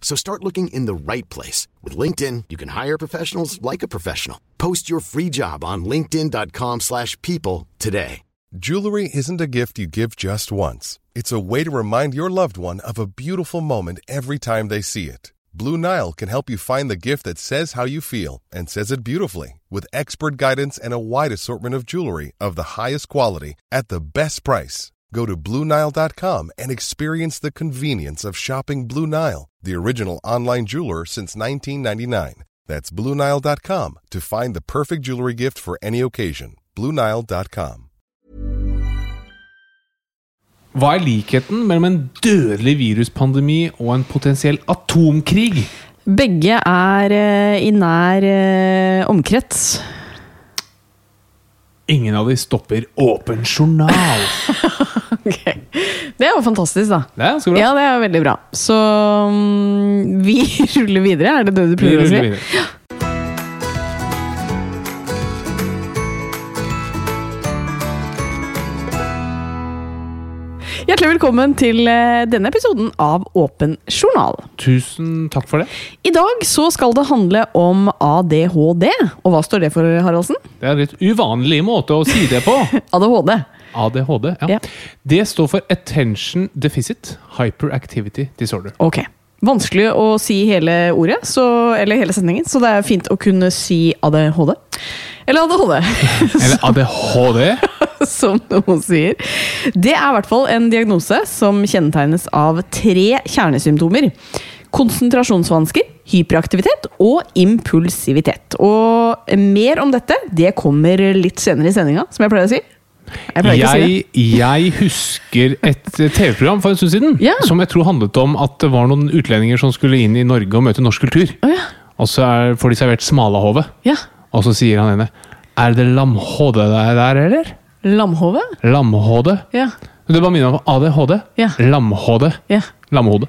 So start looking in the right place. With LinkedIn, you can hire professionals like a professional. Post your free job on linkedin.com slash people today. Jewelry isn't a gift you give just once. It's a way to remind your loved one of a beautiful moment every time they see it. Blue Nile can help you find the gift that says how you feel and says it beautifully with expert guidance and a wide assortment of jewelry of the highest quality at the best price. Go to BlueNile.com and experience the convenience of shopping Blue Nile, the original online jeweler since 1999. That's BlueNile.com to find the perfect jewelry gift for any occasion. BlueNile.com. Hva er likheten mellom en dødelig viruspandemi og en potensiell atomkrig? Begge er eh, i nær eh, omkrets. Ingen av de stopper åpen journal. Ok. Det er jo fantastisk, da. Det er bra. Ja, det er veldig bra. Så um, vi ruller videre, er det det du prøver å si? Hjertelig velkommen til eh, denne episoden av Åpen journal. Tusen takk for det. I dag så skal det handle om ADHD. Og hva står det for, Haraldsen? Det er en litt uvanlig måte å si det på. ADHD. ADHD. ja. Ja. Det står for Attention Deficit Hyperactivity Disorder. Ok. Vanskelig å si hele ordet, så, eller hele sendingen, så det er fint å kunne si ADHD. Eller ADHD, Eller ADHD. som noen sier. Det er i hvert fall en diagnose som kjennetegnes av tre kjernesymptomer. Konsentrasjonsvansker, hyperaktivitet og impulsivitet. Og mer om dette det kommer litt senere i sendinga, som jeg pleier å si. Jeg å si. Jeg, jeg husker et TV-program for en stund siden Ja. som jeg tror handlet om at det var noen utlendinger som skulle inn i Norge og møte norsk kultur. Oh, ja. Og så er, får de servert smalahove, ja. og så sier han ene Er det lamhode der, eller? Lamhove? Lamhode? Ja. Det bare minner meg om ADHD. Ja. Lamhode. ja. Lammehode.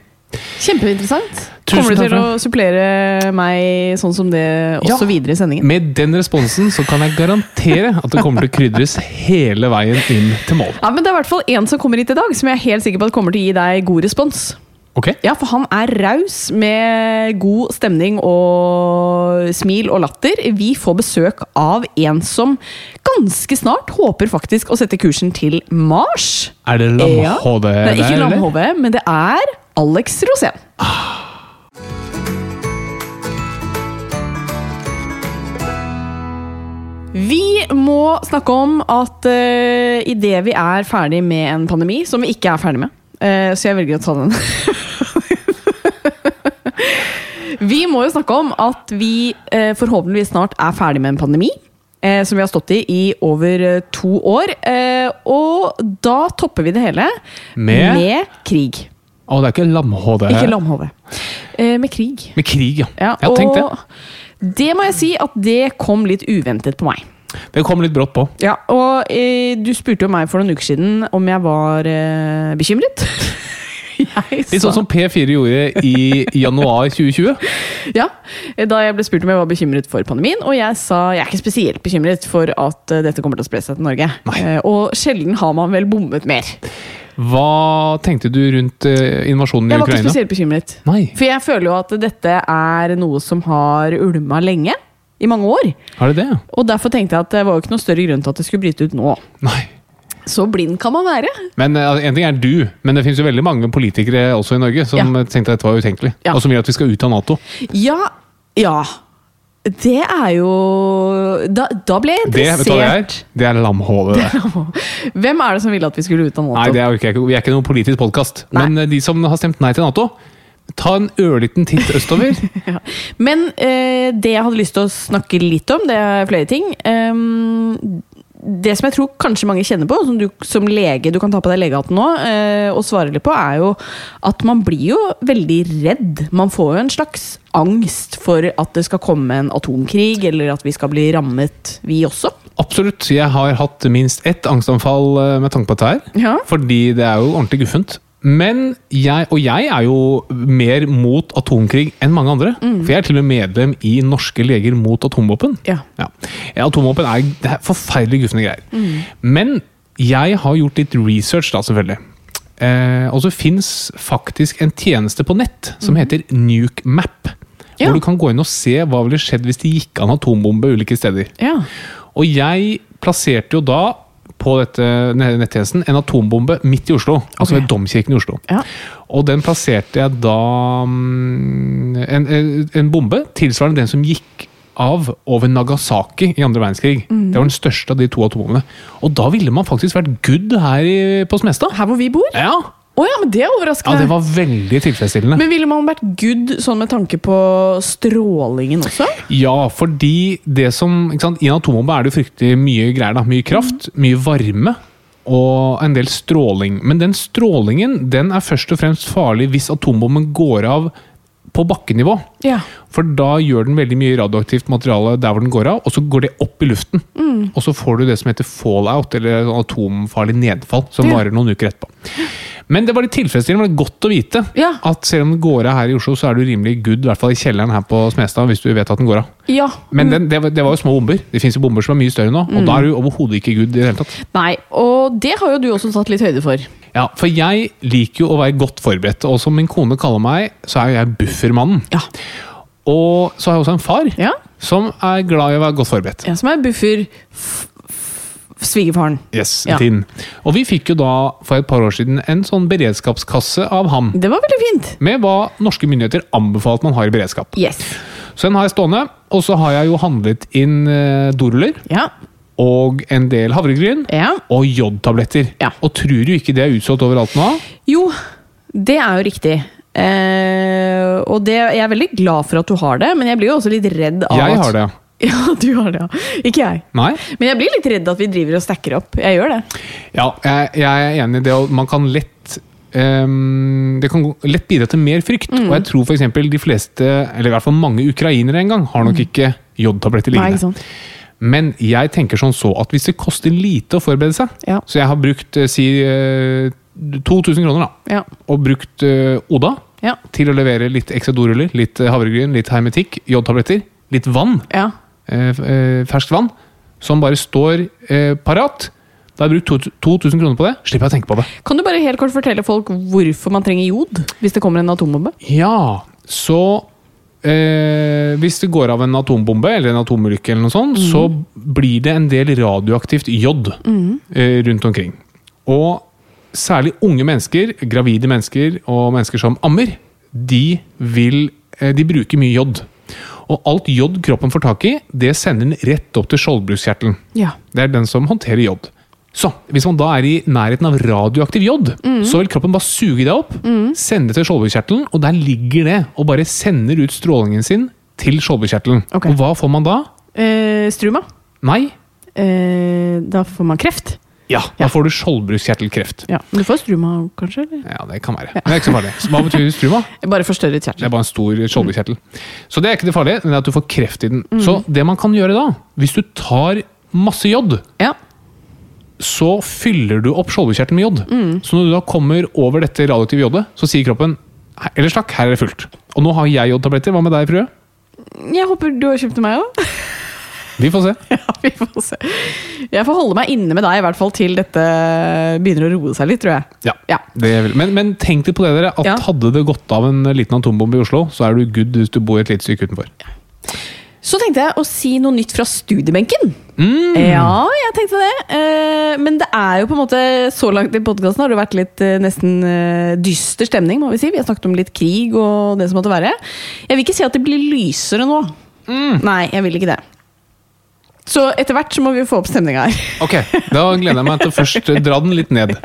Kjempeinteressant. Kommer du til å supplere meg sånn som det også Ja. videre i sendingen? Med den responsen så kan jeg garantere at det kommer til å krydres hele veien inn til mål. Ja, men Det er i hvert fall en som kommer hit i dag, som jeg er helt sikker på at kommer til å gi deg god respons. Ok? Ja, for han er raus med god stemning og smil og latter. Vi får besøk av en som ganske snart håper faktisk å sette kursen til Mars. Er det Lam ja. Er der, ikke eller? lamhove, men det er Alex Rosén. Vi må snakke om at uh, idet vi er ferdig med en pandemi, som vi ikke er ferdig med, eh, så jeg velger å ta den Vi må jo snakke om at vi eh, forhåpentligvis snart er ferdig med en pandemi. Eh, som vi har stått i i over to år. Og da topper vi det hele Med? krig. Å, det er ikke lamhode. Ikke lamhove. Eh, med krig. Med krig, ja. Ja, har tenkt det. det må jeg si at det kom litt uventet på meg. Det kom litt brått på. Ja, og eh, du spurte jo meg for noen uker siden om jeg var eh, bekymret. jeg Litt sånn som P4 gjorde i januar 2020. Ja, da jeg ble spurt om jeg var bekymret for pandemien, og jeg sa jeg er ikke spesielt bekymret for at eh, dette kommer til å spre seg til Norge. Eh, og sjelden har man vel bommet mer. Hva tenkte du rundt eh, invasjonen i Ukraina? Jeg var ikke Ukraina? spesielt bekymret. Nei, For jeg føler jo at dette er noe som har ulma lenge. I mange år. har det det? Og derfor tenkte jeg at det var jo ikke noe større grunn til at det skulle bryte ut nå. Nei. Så blind kan man være. Men altså, En ting er du, men det finnes jo veldig mange politikere også i Norge som Ja. tenkte at dette var utenkelig. Ja. Og som vil at vi skal ut av Nato. Ja, ja. Det er jo Da, da ble jeg Det vet du hva det er? interessert. Det er lamhålet. Hvem er det som ville at vi skulle ut av Nato? Nei, det er ikke, vi er ikke noen politisk podkast. Men eh, de som har stemt nei til Nato, ta en ørliten titt østover. Men eh, det jeg hadde lyst til å snakke litt om, det er flere ting. Um, det som jeg tror kanskje mange kjenner på, som du som lege du kan ta på deg legehatten nå eh, og svare litt på, er jo at man blir jo veldig redd. Man får jo en slags angst for at det skal komme en atomkrig, eller at vi skal bli rammet, vi også. Absolutt. Jeg har hatt minst ett angstanfall eh, med tanke på dette her. Ja. Fordi det er jo ordentlig guffent. Men jeg, og jeg er jo mer mot atomkrig enn mange andre. For jeg er til og med medlem i Norske leger mot atomvåpen. Ja. Ja. Atomvåpen er, det er forferdelig guffende greier. Men jeg har gjort litt research, da, selvfølgelig. Eh, og så fins faktisk en tjeneste på nett som heter NukeMap. Ja. Hvor du kan gå inn og se hva ville skjedd hvis det gikk an atombombe ulike steder. Ja. Og jeg plasserte jo da på dette nettjenesten en atombombe midt i Oslo. Altså ved Domkirken i Oslo. Ja. Og den plasserte jeg da mm, en, en- bombe tilsvarende den som gikk av over Nagasaki i andre verdenskrig. Det var den største av de to atombombene. Og da ville man faktisk vært good her i, på Smestad. Her hvor vi bor? Å Ja. men det er ja, det var veldig tilfredsstillende. Men ville man vært good sånn med tanke på strålingen også? Ja, fordi det som ikke sant, I en atombombe er det jo fryktelig mye greier. da, Mye kraft, mye varme og en del stråling. Men den strålingen den er først og fremst farlig hvis atombomben går av på bakkenivå. Ja. For da gjør den veldig mye radioaktivt materiale der hvor den går av, og så går det opp i luften. Og så får du det som heter fallout, eller atomfarlig nedfall, som Ja. varer noen uker etterpå. Men det var litt tilfredsstillende, det var godt å vite Ja. at selv om den går av her i Oslo, så er du rimelig good, i hvert fall i kjelleren her på Smestad, hvis du vet at den går av. ja. Men den, det, var, det var jo små bomber. Det fins jo bomber som er mye større nå, og da er du overhodet ikke good i det hele tatt. Nei, og det har jo du også tatt litt høyde for. Ja, For jeg liker jo å være godt forberedt, og som min kone kaller meg, så er jo jeg buffermannen. Ja. Og så har jeg også en far Ja, som er glad i å være godt forberedt. ja Som er buffer svigerfaren. Yes, Ja. Tinn. Og vi fikk jo da for et par år siden en sånn beredskapskasse av ham. Det var veldig fint. Med hva norske myndigheter anbefaler at man har i beredskap. Yes. Så den har jeg stående, og så har jeg jo handlet inn eh, doruller Ja. og en del havregryn. ja. Og jodtabletter. Ja. Og tror du ikke det er utsolgt overalt nå? Jo, det er jo riktig. Eh, og det, jeg er veldig glad for at du har det, men jeg blir jo også litt redd av Jeg at har det, ja. Du har det, ja. Ikke jeg. Nei? Men jeg blir litt redd at vi driver og stacker opp. Jeg gjør det. Ja, jeg, jeg er enig i det. og Man kan lett um, Det kan lett bidra til mer frykt. Mm. Og jeg tror f.eks. de fleste, eller i hvert fall mange ukrainere en gang, har nok ikke jodtabletter liggende. Nei? Men jeg tenker sånn så at hvis det koster lite å forberede seg Ja. Så jeg har brukt eh, si eh, 2000 kroner, da. Ja. Og brukt uh, Oda Ja. til å levere litt ekstra doruller, litt eh, havregryn, litt hermetikk, jodtabletter, litt vann. ja. Eh, eh, ferskt vann, som bare står eh, parat. Da har jeg brukt 2000 kroner på det. Slipper jeg å tenke på det. Kan du bare helt kort fortelle folk hvorfor man trenger jod hvis det kommer en atombombe? Ja, så eh, Hvis det går av en atombombe eller en atomulykke, eller noe sånt, så blir det en del radioaktivt jod eh, rundt omkring. Og særlig unge mennesker, gravide mennesker og mennesker som ammer, de, vil, eh, de bruker mye jod. Og alt jod kroppen får tak i, det sender den rett opp til skjoldbruskkjertelen. Ja. Det er den som håndterer jod. Så hvis man da er i nærheten av radioaktiv jod, så vil kroppen bare suge det opp, sende det til skjoldbruskkjertelen, og der ligger det og bare sender ut strålingen sin til skjoldbruskkjertelen. Okay. Og hva får man da? Eh, struma. Nei, Eh, da får man kreft. Ja, da får du skjoldbruskkjertelkreft. Ja, Men du får struma kanskje? eller? Ja, det kan være. Men det er ikke så farlig. Så hva betyr struma? Bare forstørret Det er bare en stor skjoldbruskkjertel. Så det er ikke det farlige, men at du får kreft i den. Så det man kan gjøre da, hvis du tar masse jod, Ja. så fyller du opp skjoldbruskkjertelen med jod. Så når du da kommer over dette radioaktive jodet, så sier kroppen Eller Ellers takk, her er det fullt. Og nå har jeg jodtabletter. Hva med deg, frue? Jeg håper du har kjøpt til meg òg. Vi får se. Ja, vi får se. Jeg får holde meg inne med deg i hvert fall til dette begynner å roe seg litt, tror jeg. Ja, Ja. Men, men tenk deg på det, dere. At Ja. hadde det gått av en liten atombombe i Oslo, så er du good hvis du bor et lite stykke utenfor. Så tenkte jeg å si noe nytt fra studiebenken. Mm. Ja, jeg tenkte det. Eh, Men det er jo på en måte så langt i podkasten har det vært litt eh, nesten eh, dyster stemning. må Vi si. Vi har snakket om litt krig og det som måtte være. Jeg vil ikke si at det blir lysere nå. Nei, jeg vil ikke det. Så etter hvert så må vi få opp stemninga her. Ok, Da gleder jeg meg til å først dra den litt ned.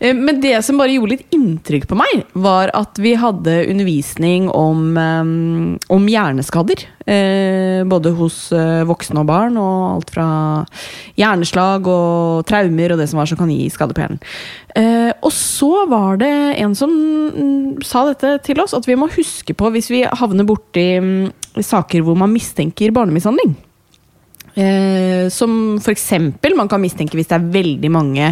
Ja. Men det som bare gjorde litt inntrykk på meg, var at vi hadde undervisning om, eh, om hjerneskader. Eh, både hos eh, voksne og barn, og alt fra hjerneslag og traumer og det som var som kan gi skade på hjernen. Eh, og så var det en som mm, sa dette til oss, at vi må huske på hvis vi havner borti mm, saker hvor man mistenker barnemishandling. Eh, som eksempel man kan mistenke hvis det er veldig mange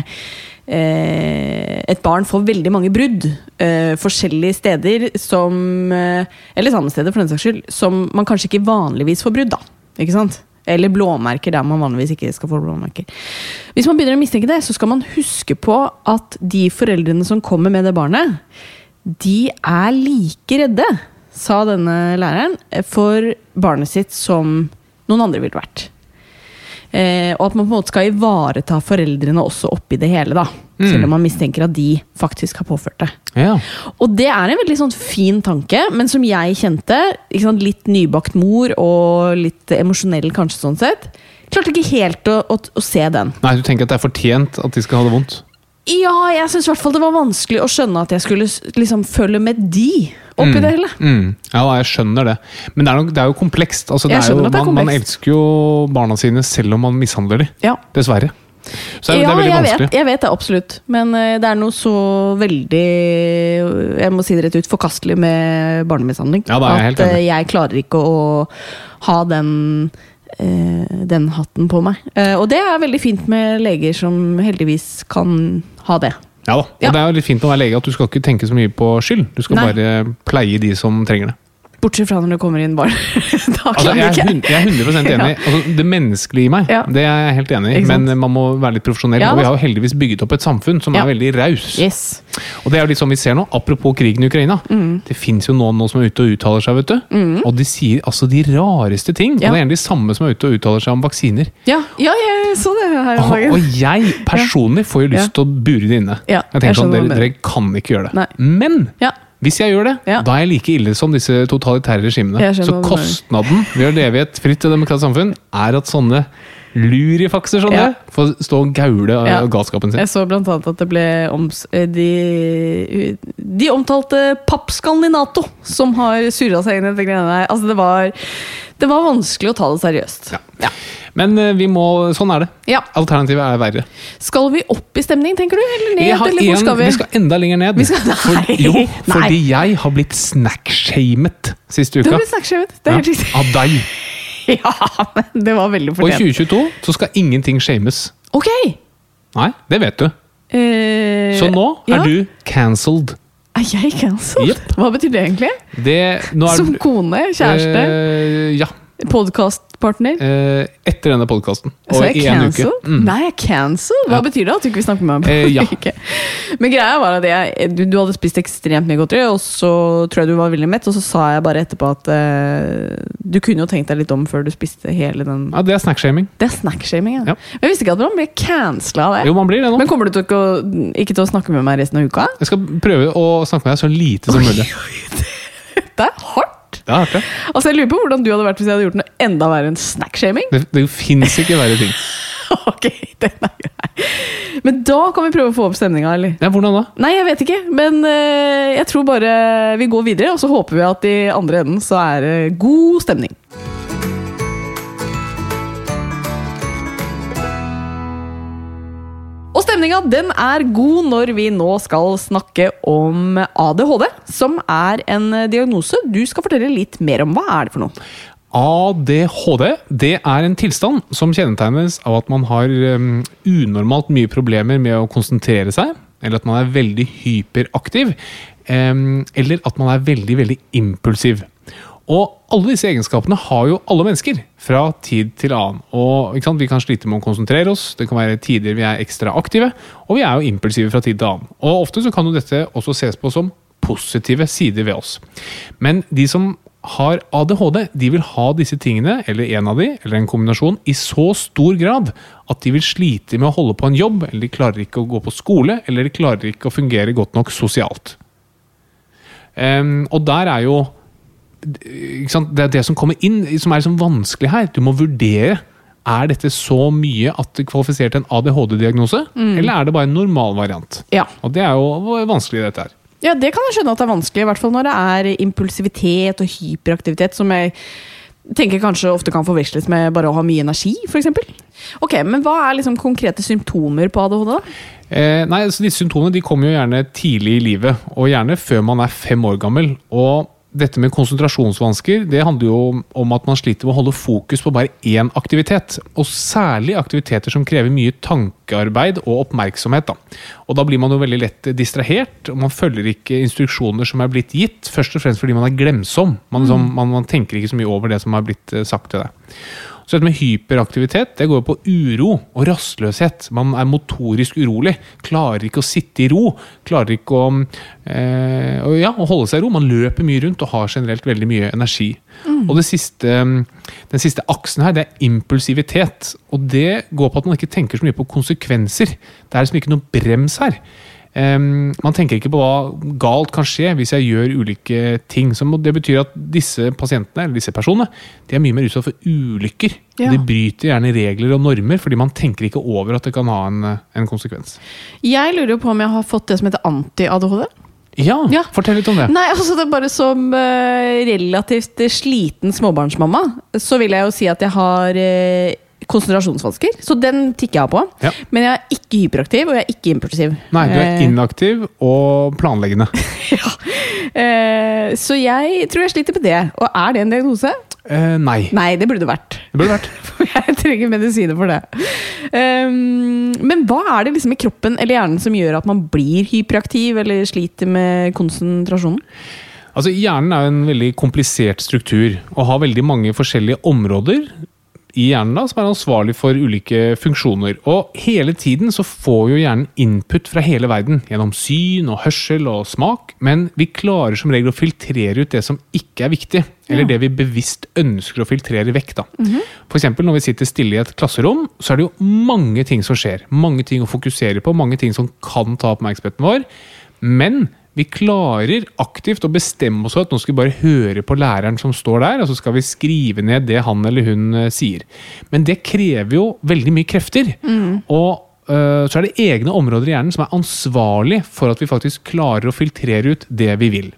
eh, Et barn får veldig mange brudd eh, forskjellige steder som eh, Eller samme steder, for den saks skyld. Som man kanskje ikke vanligvis får brudd, da. Ikke sant? Eller blåmerker der man vanligvis ikke skal få blåmerker. Hvis man begynner å mistenke det, så skal man huske på at de foreldrene som kommer med det barnet, de er like redde, sa denne læreren, for barnet sitt som noen andre ville vært. Eh, og at man på en måte skal ivareta foreldrene også oppi det hele. da Selv om man mistenker at de faktisk har påført det. Ja. Og det er en veldig sånn fin tanke, men som jeg kjente, ikke sant, litt nybakt mor og litt emosjonell kanskje sånn sett, klarte ikke helt å, å, å se den. Nei, du tenker at det er fortjent at de skal ha det vondt? Ja, jeg syns i hvert fall det var vanskelig å skjønne at jeg skulle liksom følge med de oppi det hele. Mm. Ja, jeg skjønner det. Men det er, nok, det er jo komplekst. Altså, er jo, man, man elsker jo barna sine selv om man mishandler dem. Ja. Dessverre. Så det ja, det er veldig jeg vanskelig. vet, jeg vet det absolutt. Men uh, det er noe så veldig Jeg må si det rett ut forkastelig med barnemishandling. Ja, at eh, jeg klarer ikke å ha den den hatten på meg. Eh, og det er veldig fint med leger som heldigvis kan ha det. Ja da. Og Ja. det er jo litt fint å være lege at du skal ikke tenke så mye på skyld. Du skal Nei. bare pleie de som trenger det. Bortsett fra når det kommer inn barn. da Altså, jeg, er jeg hun- ikke. jeg er 100 enig. Altså, det menneskelige i meg, Ja. det er jeg helt enig i. Men man må være litt profesjonell. Ja, og vi har jo heldigvis bygget opp et samfunn som Ja. er veldig raus. Yes. Og det er jo litt sånn vi ser nå, apropos krigen i Ukraina. Mm. Det fins jo noen nå som er ute og uttaler seg, vet du. Og de sier altså de rareste ting. Og det er gjerne de samme som er ute og uttaler seg om vaksiner. Ja, ja, jeg så det her om dagen. og jeg personlig får jo lyst til å bure det inne. Jeg tenker jeg sånn, dere, dere kan ikke gjøre det. Nei. Men Ja. Hvis jeg gjør det, Ja. da er jeg like ille som disse totalitære regimene. Så kostnaden ved å leve i et fritt og demokratisk samfunn er at sånne lurifakser sånn Ja. det, får stå og gaule av Ja. galskapen sin. Jeg så blant annet at det ble oms eh, de, de omtalte pappskandinato som har surra seg inn i dette greiene der. Altså, det var, det var vanskelig å ta det seriøst. Ja. Ja. Men eh, vi må, sånn er det. Ja. Alternativet er verre. Skal vi opp i stemning, tenker du? Eller ned? Har eller hvor en, skal vi? vi skal enda lenger ned. Skal- nei, For, jo, nei. fordi jeg har blitt snackshamet siste Du uka. blitt snackshamet, Det er helt Ja, riktig. av deg. Ja, men det var veldig fortjent. Og i 2022 så skal ingenting shames. Ok! Nei, det vet du. Eh, Så nå ja. er du cancelled. Er jeg cancelled? Yep. Hva betyr det egentlig? Det, er Som kone? Kjæreste? Eh, ja. Podkastpartner? Eh, etter denne podkasten. Så jeg i cancel? uke. Mm. Nei, jeg er cancel? Hva Ja. betyr det? At du ikke vil snakke med meg? Eh, ja. Ikke. Men greia var at jeg, du, du hadde spist ekstremt mye godteri, og så tror jeg du var veldig mett, og så sa jeg bare etterpå at eh, du kunne jo tenkt deg litt om før du spiste hele den Ja, det er snackshaming. Det er snackshaming, ja. Ja. Men jeg visste ikke at man blir cancela av det. Jo, man blir det nå. Men kommer du til å, ikke til å snakke med meg resten av uka? Jeg skal prøve å snakke med deg så lite som mulig. Det er hardt! Har jeg. Altså, jeg lurer på hvordan du hadde vært hvis jeg hadde gjort noe enda verre enn snackshaming. Det, det fins ikke verre ting. ok, den er grei. Men da kan vi prøve å få opp stemninga, eller? Ja, hvordan da? Nei, jeg vet ikke, men eh, jeg tror bare vi går videre, og så håper vi at i andre enden så er det god stemning. Stemninga den er god når vi nå skal snakke om ADHD, som er en diagnose du skal fortelle litt mer om. Hva er det for noe? ADHD det er en tilstand som kjennetegnes av at man har um, unormalt mye problemer med å konsentrere seg, eller at man er veldig hyperaktiv, um, eller at man er veldig, veldig impulsiv. Og alle disse egenskapene har jo alle mennesker fra tid til annen. Og? Vi kan slite med å konsentrere oss, det kan være tider vi er ekstra aktive, og vi er jo impulsive fra tid til annen. Og ofte så kan jo dette også ses på som positive sider ved oss. Men de som har ADHD, de vil ha disse tingene, eller en av de, eller en kombinasjon, i så stor grad at de vil slite med å holde på en jobb, eller de klarer ikke å gå på skole, eller de klarer ikke å fungere godt nok sosialt. Um, og der er jo? Det er det som kommer inn, som er liksom vanskelig her. Du må vurdere. Er dette så mye at det kvalifiserer til en ADHD-diagnose, eller er det bare en normal variant? Ja. Og det er jo vanskelig, dette her. Ja, det kan jeg skjønne at det er vanskelig, i hvert fall når det er impulsivitet og hyperaktivitet, som jeg tenker kanskje ofte kan forveksles med bare å ha mye energi, f.eks. Ok, men hva er liksom konkrete symptomer på ADHD? da? Eh, nei, så Disse symptomene de kommer jo gjerne tidlig i livet, og gjerne før man er fem år gammel. Og dette med konsentrasjonsvansker det handler jo om at man sliter med å holde fokus på bare én aktivitet. Og særlig aktiviteter som krever mye tankearbeid og oppmerksomhet. Da. Og da blir man jo veldig lett distrahert, og man følger ikke instruksjoner som er blitt gitt. Først og fremst fordi man er glemsom. Man, liksom, man, man tenker ikke så mye over det som er blitt eh, sagt til deg. Så dette med hyperaktivitet det går på uro og rastløshet. Man er motorisk urolig. Klarer ikke å sitte i ro. Klarer ikke å, eh, ja, å holde seg i ro. Man løper mye rundt og har generelt veldig mye energi. Og det siste, den siste aksen her, det er impulsivitet. Og det går på at man ikke tenker så mye på konsekvenser. Det er liksom ikke noe brems her. Em, man tenker ikke på hva galt kan skje hvis jeg gjør ulike ting. Så det betyr at disse pasientene, eller disse personene, de er mye mer utsatt for ulykker. Ja. De bryter gjerne regler og normer, fordi man tenker ikke over at det kan ha en, en konsekvens. Jeg lurer jo på om jeg har fått det som heter anti-ADHD. Ja, Ja. fortell litt om det. Nei, altså det er bare som uh, relativt sliten småbarnsmamma, så vil jeg jo si at jeg har eh, konsentrasjonsvansker. Så den tikker jeg av på. Ja. Men jeg er ikke hyperaktiv, og jeg er ikke impulsiv. Nei, du er Eh, inaktiv og planleggende. ja. Eh, så jeg tror jeg sliter med det. Og er det en diagnose? Eh, nei, Nei, det burde det vært. det burde vært. For jeg trenger medisiner for det. Um, men hva er det liksom i kroppen eller hjernen som gjør at man blir hyperaktiv eller sliter med konsentrasjonen? Altså, Hjernen er en veldig komplisert struktur og har veldig mange forskjellige områder i hjernen da, som er ansvarlig for ulike funksjoner. Og hele tiden så får jo hjernen input fra hele verden gjennom syn og hørsel og smak, men vi klarer som regel å filtrere ut det som ikke er viktig, eller det vi bevisst ønsker å filtrere vekk. da. For eksempel når vi sitter stille i et klasserom, så er det jo mange ting som skjer. Mange ting å fokusere på, mange ting som kan ta oppmerksomheten vår. Men vi klarer aktivt å bestemme oss for at nå skal vi bare høre på læreren som står der, og så skal vi skrive ned det han eller hun eh, sier. Men det krever jo veldig mye krefter. Og eh, så er det egne områder i hjernen som er ansvarlig for at vi faktisk klarer å filtrere ut det vi vil.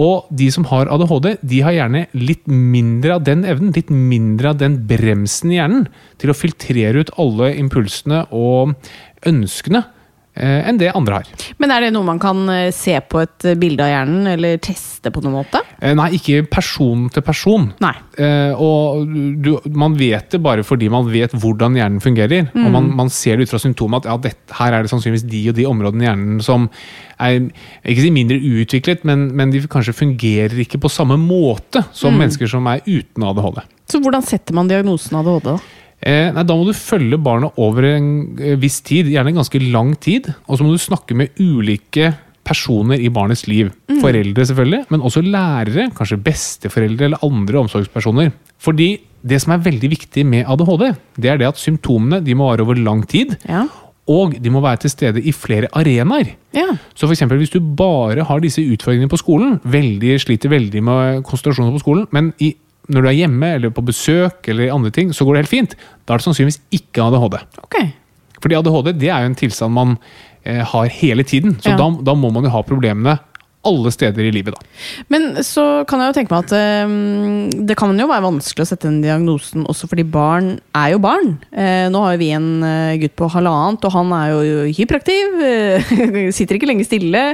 Og de som har ADHD, de har gjerne litt mindre av den evnen, litt mindre av den bremsen i hjernen til å filtrere ut alle impulsene og ønskene enn det andre har. Men er det noe man kan eh, se på et eh, bilde av hjernen, eller teste på noen måte? Eh, Nei, ikke person til person. Nei. Eh, og du, man vet det bare fordi man vet hvordan hjernen fungerer. Og man, man ser det ut fra symptomet at ja, dette, her er det sannsynligvis de og de områdene i hjernen som er ikke si mindre utviklet, men, men de kanskje fungerer ikke på samme måte som mennesker som er uten ADHD. Så hvordan setter man diagnosen ADHD, da? Eh, nei, da må du følge barnet over en eh, viss tid, gjerne en ganske lang tid. Og så må du snakke med ulike personer i barnets liv. Foreldre selvfølgelig, men også lærere, kanskje besteforeldre eller andre omsorgspersoner. Fordi det som er veldig viktig med ADHD, det er det at symptomene de må vare over lang tid. Ja. Og de må være til stede i flere arenaer. Ja. Så eksempel, hvis du bare har disse utfordringene på skolen, veldig, sliter veldig med konsentrasjonen på skolen, men i, når du er hjemme eller på besøk eller andre ting, så går det helt fint, da er det sannsynligvis ikke ADHD. Okay. Fordi ADHD det er jo en tilstand man eh, har hele tiden, så Ja. da, da må man jo ha problemene alle steder i livet. da. Men så kan jeg jo tenke meg at eh, det kan jo være vanskelig å sette den diagnosen også fordi barn er jo barn. Eh, nå har jo vi en eh, gutt på halvannet, og han er jo hyperaktiv. eh, sitter ikke lenge stille.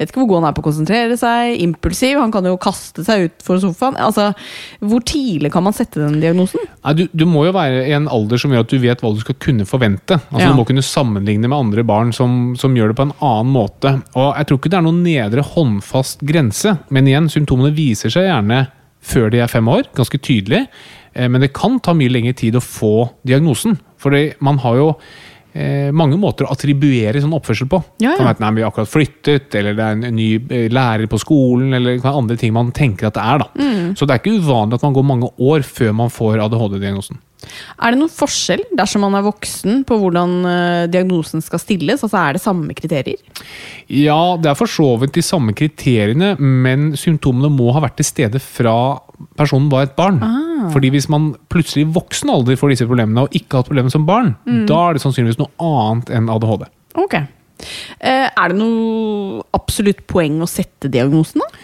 Vet ikke hvor god han er på å konsentrere seg. Impulsiv. Han kan jo kaste seg utfor sofaen. Altså, hvor tidlig kan man sette den diagnosen? Nei, du, du må jo være i en alder som gjør at du vet hva du skal kunne forvente. Altså Ja. Du må kunne sammenligne med andre barn som, som gjør det på en annen måte. Og Jeg tror ikke det er noen nedre håndfast grense, men igjen, symptomene viser seg gjerne før de er fem år, ganske tydelig. Eh, Men det kan ta mye lengre tid å få diagnosen. For man har jo eh, mange måter å attribuere sånn oppførsel på. Ja, ja. Kan være at nei, vi har akkurat flyttet, eller det er en ny eh, lærer på skolen, eller andre ting man tenker at det er. da. Mm. Så det er ikke uvanlig at man går mange år før man får ADHD-diagnosen. Er det noen forskjell dersom man er voksen på hvordan eh, diagnosen skal stilles? Altså Er det samme kriterier? Ja, det er for så vidt de samme kriteriene, men symptomene må ha vært til stede fra personen var et barn. Fordi hvis man plutselig i voksen alder får disse problemene, og ikke har hatt problemer som barn, da er det sannsynligvis noe annet enn ADHD. Ok. Eh, er det noe absolutt poeng å sette diagnosen, da?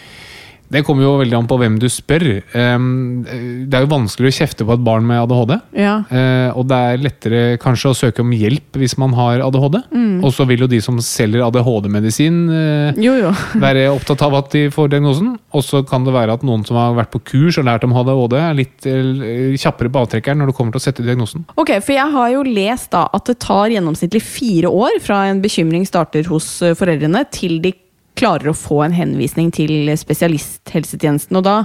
Det kommer jo veldig an på hvem du spør. Det er jo vanskelig å kjefte på et barn med ADHD. Ja. Eh, og det er lettere kanskje å søke om hjelp hvis man har ADHD. Og så vil jo de som selger ADHD-medisin eh, være opptatt av at de får diagnosen. Og så kan det være at noen som har vært på kurs og lært om ADHD, er litt eh, kjappere på avtrekkeren når det kommer til å sette diagnosen. Ok, for jeg har jo lest da at det tar gjennomsnittlig fire år fra en bekymring starter hos foreldrene, til de klarer å få en henvisning til spesialisthelsetjenesten. Og da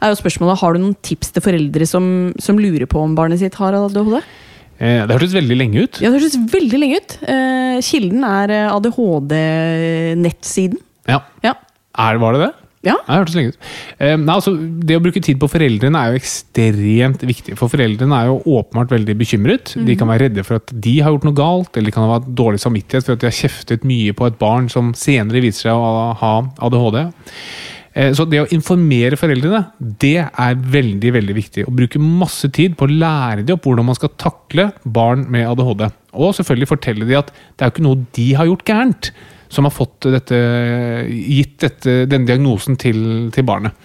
er jo spørsmålet, har du noen tips til foreldre som, som lurer på om barnet sitt har ADHD? Eh, det hørtes veldig lenge ut. Ja, det hørtes veldig lenge ut. Eh, kilden er eh, ADHD-nettsiden. Ja. Ja. Er, var det det? Ja. Ja, Det hørtes lenge ut. Eh, nei, altså, det å bruke tid på foreldrene er jo ekstremt viktig. For foreldrene er jo åpenbart veldig bekymret. De kan være redde for at de har gjort noe galt, eller de kan ha dårlig samvittighet for at de har kjeftet mye på et barn som senere viser seg å ha ADHD. Eh, Så det å informere foreldrene, det er veldig veldig viktig. Å bruke masse tid på å lære dem opp hvordan man skal takle barn med ADHD. Og selvfølgelig fortelle dem at det er jo ikke noe de har gjort gærent, som har fått dette, gitt dette, denne diagnosen til, til barnet.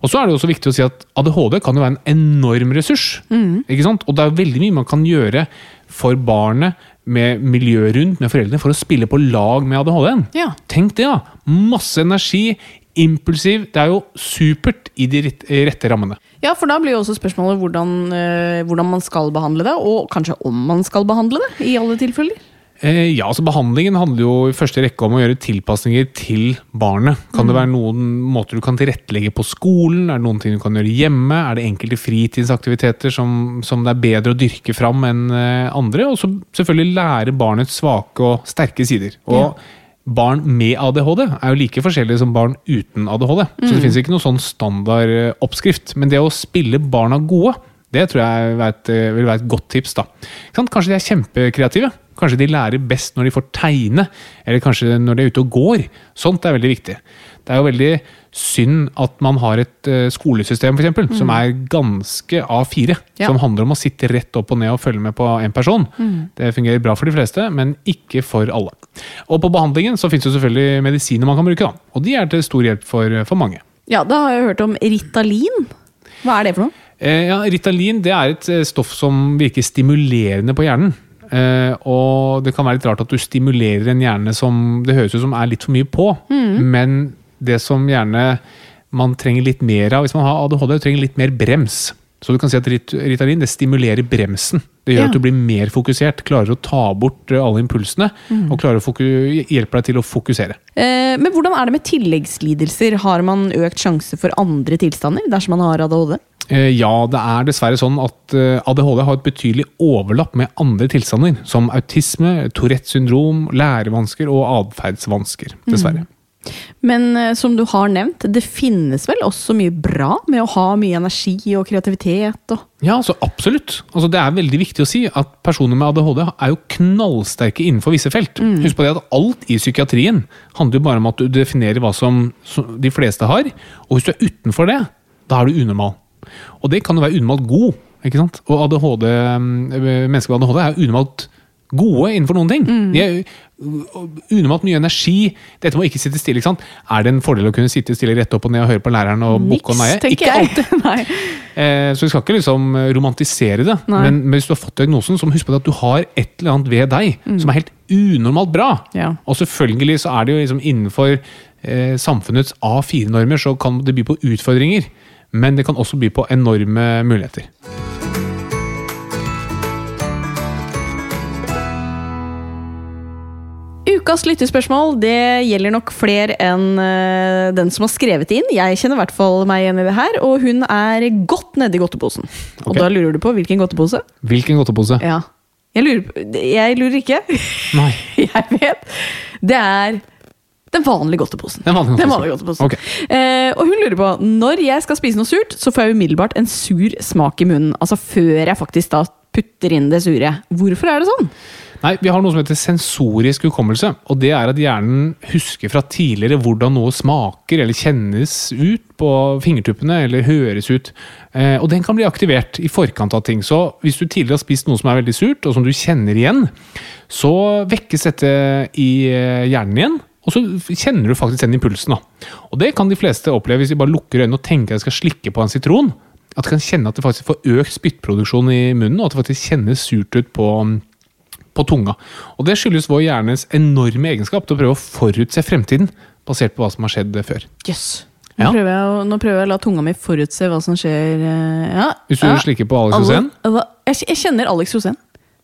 Og så er det også viktig å si at ADHD kan jo være en enorm ressurs. Ikke sant? Og det er veldig mye man kan gjøre for barnet med miljøet rundt, med foreldrene, for å spille på lag med ADHD-en. Ja. Tenk det, da! Masse energi, impulsiv. Det er jo supert i de rette rammene. Ja, for da blir jo også spørsmålet hvordan, eh, hvordan man skal behandle det, og kanskje om man skal behandle det, i alle tilfeller. Eh, ja, altså Behandlingen handler jo i første rekke om å gjøre tilpasninger til barnet. Kan det være noen måter du kan tilrettelegge på skolen? Er det noen ting du kan gjøre hjemme? Er det enkelte fritidsaktiviteter som, som det er bedre å dyrke fram enn eh, andre? Og så selvfølgelig lære barnets svake og sterke sider. Og Barn med ADHD er jo like forskjellige som barn uten ADHD. Så det finnes ikke noen sånn standard eh, oppskrift. Men det å spille barna gode, det tror jeg vil være et godt tips. da. Kanskje de er kjempekreative. Kanskje de lærer best når de får tegne, eller kanskje når de er ute og går. Sånt er veldig viktig. Det er jo veldig synd at man har et eh, skolesystem for eksempel, som er ganske A4. Ja. Som handler om å sitte rett opp og ned og følge med på én person. Det fungerer bra for de fleste, men ikke for alle. Og på behandlingen så finnes det selvfølgelig medisiner man kan bruke. da. Og de er til stor hjelp for, for mange. Ja, da har jeg hørt om Ritalin. Hva er det for noe? Eh, ja, Ritalin det er et eh, stoff som virker stimulerende på hjernen. Eh, og det kan være litt rart at du stimulerer en hjerne som det høres ut som er litt for mye på. Men det som gjerne man trenger litt mer av hvis man har ADHD, trenger litt mer brems. Så du kan si at Ritalin det stimulerer bremsen. Det gjør Ja. at du blir mer fokusert, klarer å ta bort eh, alle impulsene. Og klarer å foku hjelper deg til å fokusere. Eh, men hvordan er det med tilleggslidelser? Har man økt sjanse for andre tilstander dersom man har ADHD? Eh, Ja, det er dessverre sånn at eh, ADHD har et betydelig overlapp med andre tilstander, som autisme, Tourettes syndrom, lærevansker og atferdsvansker. Dessverre. Men eh, som du har nevnt, det finnes vel også mye bra med å ha mye energi og kreativitet og Ja, altså, absolutt. Altså, det er veldig viktig å si at personer med ADHD er jo knallsterke innenfor visse felt. Husk på det at alt i psykiatrien handler jo bare om at du definerer hva som som de fleste har. Og hvis du er utenfor det, da er du unormal. Og det kan jo være unormalt god. ikke sant? Og ADHD, eh, mennesker med ADHD er unormalt gode innenfor noen ting. De er unormalt mye energi. Dette må ikke sitte stille. ikke sant? Er det en fordel å kunne sitte stille rett opp og ned og høre på læreren og bukke og neie? Ikke jeg. alltid. Nei. Eh, så vi skal ikke liksom romantisere det. Nei. Men, men hvis du har fått diagnosen, så må du huske på at du har et eller annet ved deg som er helt unormalt bra. Ja. Og selvfølgelig så er det jo liksom innenfor eh, samfunnets A4-normer så kan det by på utfordringer. Men det kan også by på enorme muligheter. Ukas lyttespørsmål det gjelder nok flere enn eh, den som har skrevet inn. Jeg kjenner i hvert fall meg igjen i det her, og hun er godt nedi godteposen. Og Ok. da lurer du på hvilken godtepose? Hvilken godtepose? Ja. Jeg lurer, på- jeg lurer ikke. Nei. Jeg vet. Det er den vanlige godteposen. Den vanlige Den vanlige godteposen. Okay. Eh, og hun lurer på når jeg skal spise noe surt, så får jeg umiddelbart en sur smak i munnen. Altså før jeg faktisk da putter inn det sure. Hvorfor er det sånn? Nei, Vi har noe som heter sensorisk hukommelse. og Det er at hjernen husker fra tidligere hvordan noe smaker eller kjennes ut på fingertuppene eller høres ut. Eh, og den kan bli aktivert i forkant av ting. Så hvis du tidligere har spist noe som er veldig surt, og som du kjenner igjen, så vekkes dette i eh, hjernen igjen. Og så kjenner du faktisk den impulsen. da. Og det kan de fleste oppleve hvis de bare lukker øynene og tenker at de skal slikke på en sitron. At de kan kjenne at de faktisk får økt spyttproduksjon i munnen, og at det faktisk kjennes surt ut på på tunga. Og Det skyldes vår hjernes enorme egenskap til å prøve å forutse fremtiden, basert på hva som har skjedd før. Yes. Nå, Ja. prøver jeg nå prøver jeg å la tunga mi forutse hva som skjer. eh, Ja. Hvis du ja. slikker på Alex Rosén. Jeg, jeg kjenner Alex Rosén.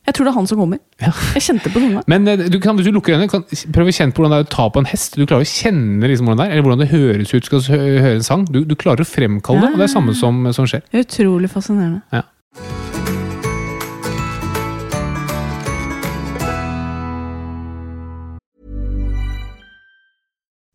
Jeg tror det er han som kommer. Ja. Jeg kjente på tunga. Men eh, du kan, hvis du lukker øynene, kan prøve å kjenne på hvordan det er å ta på en hest. Du klarer å kjenne liksom hvordan det er, eller hvordan det høres ut skal høre en sang. Du, du klarer å fremkalle det, og det er det samme som, som skjer. Er utrolig fascinerende. Ja.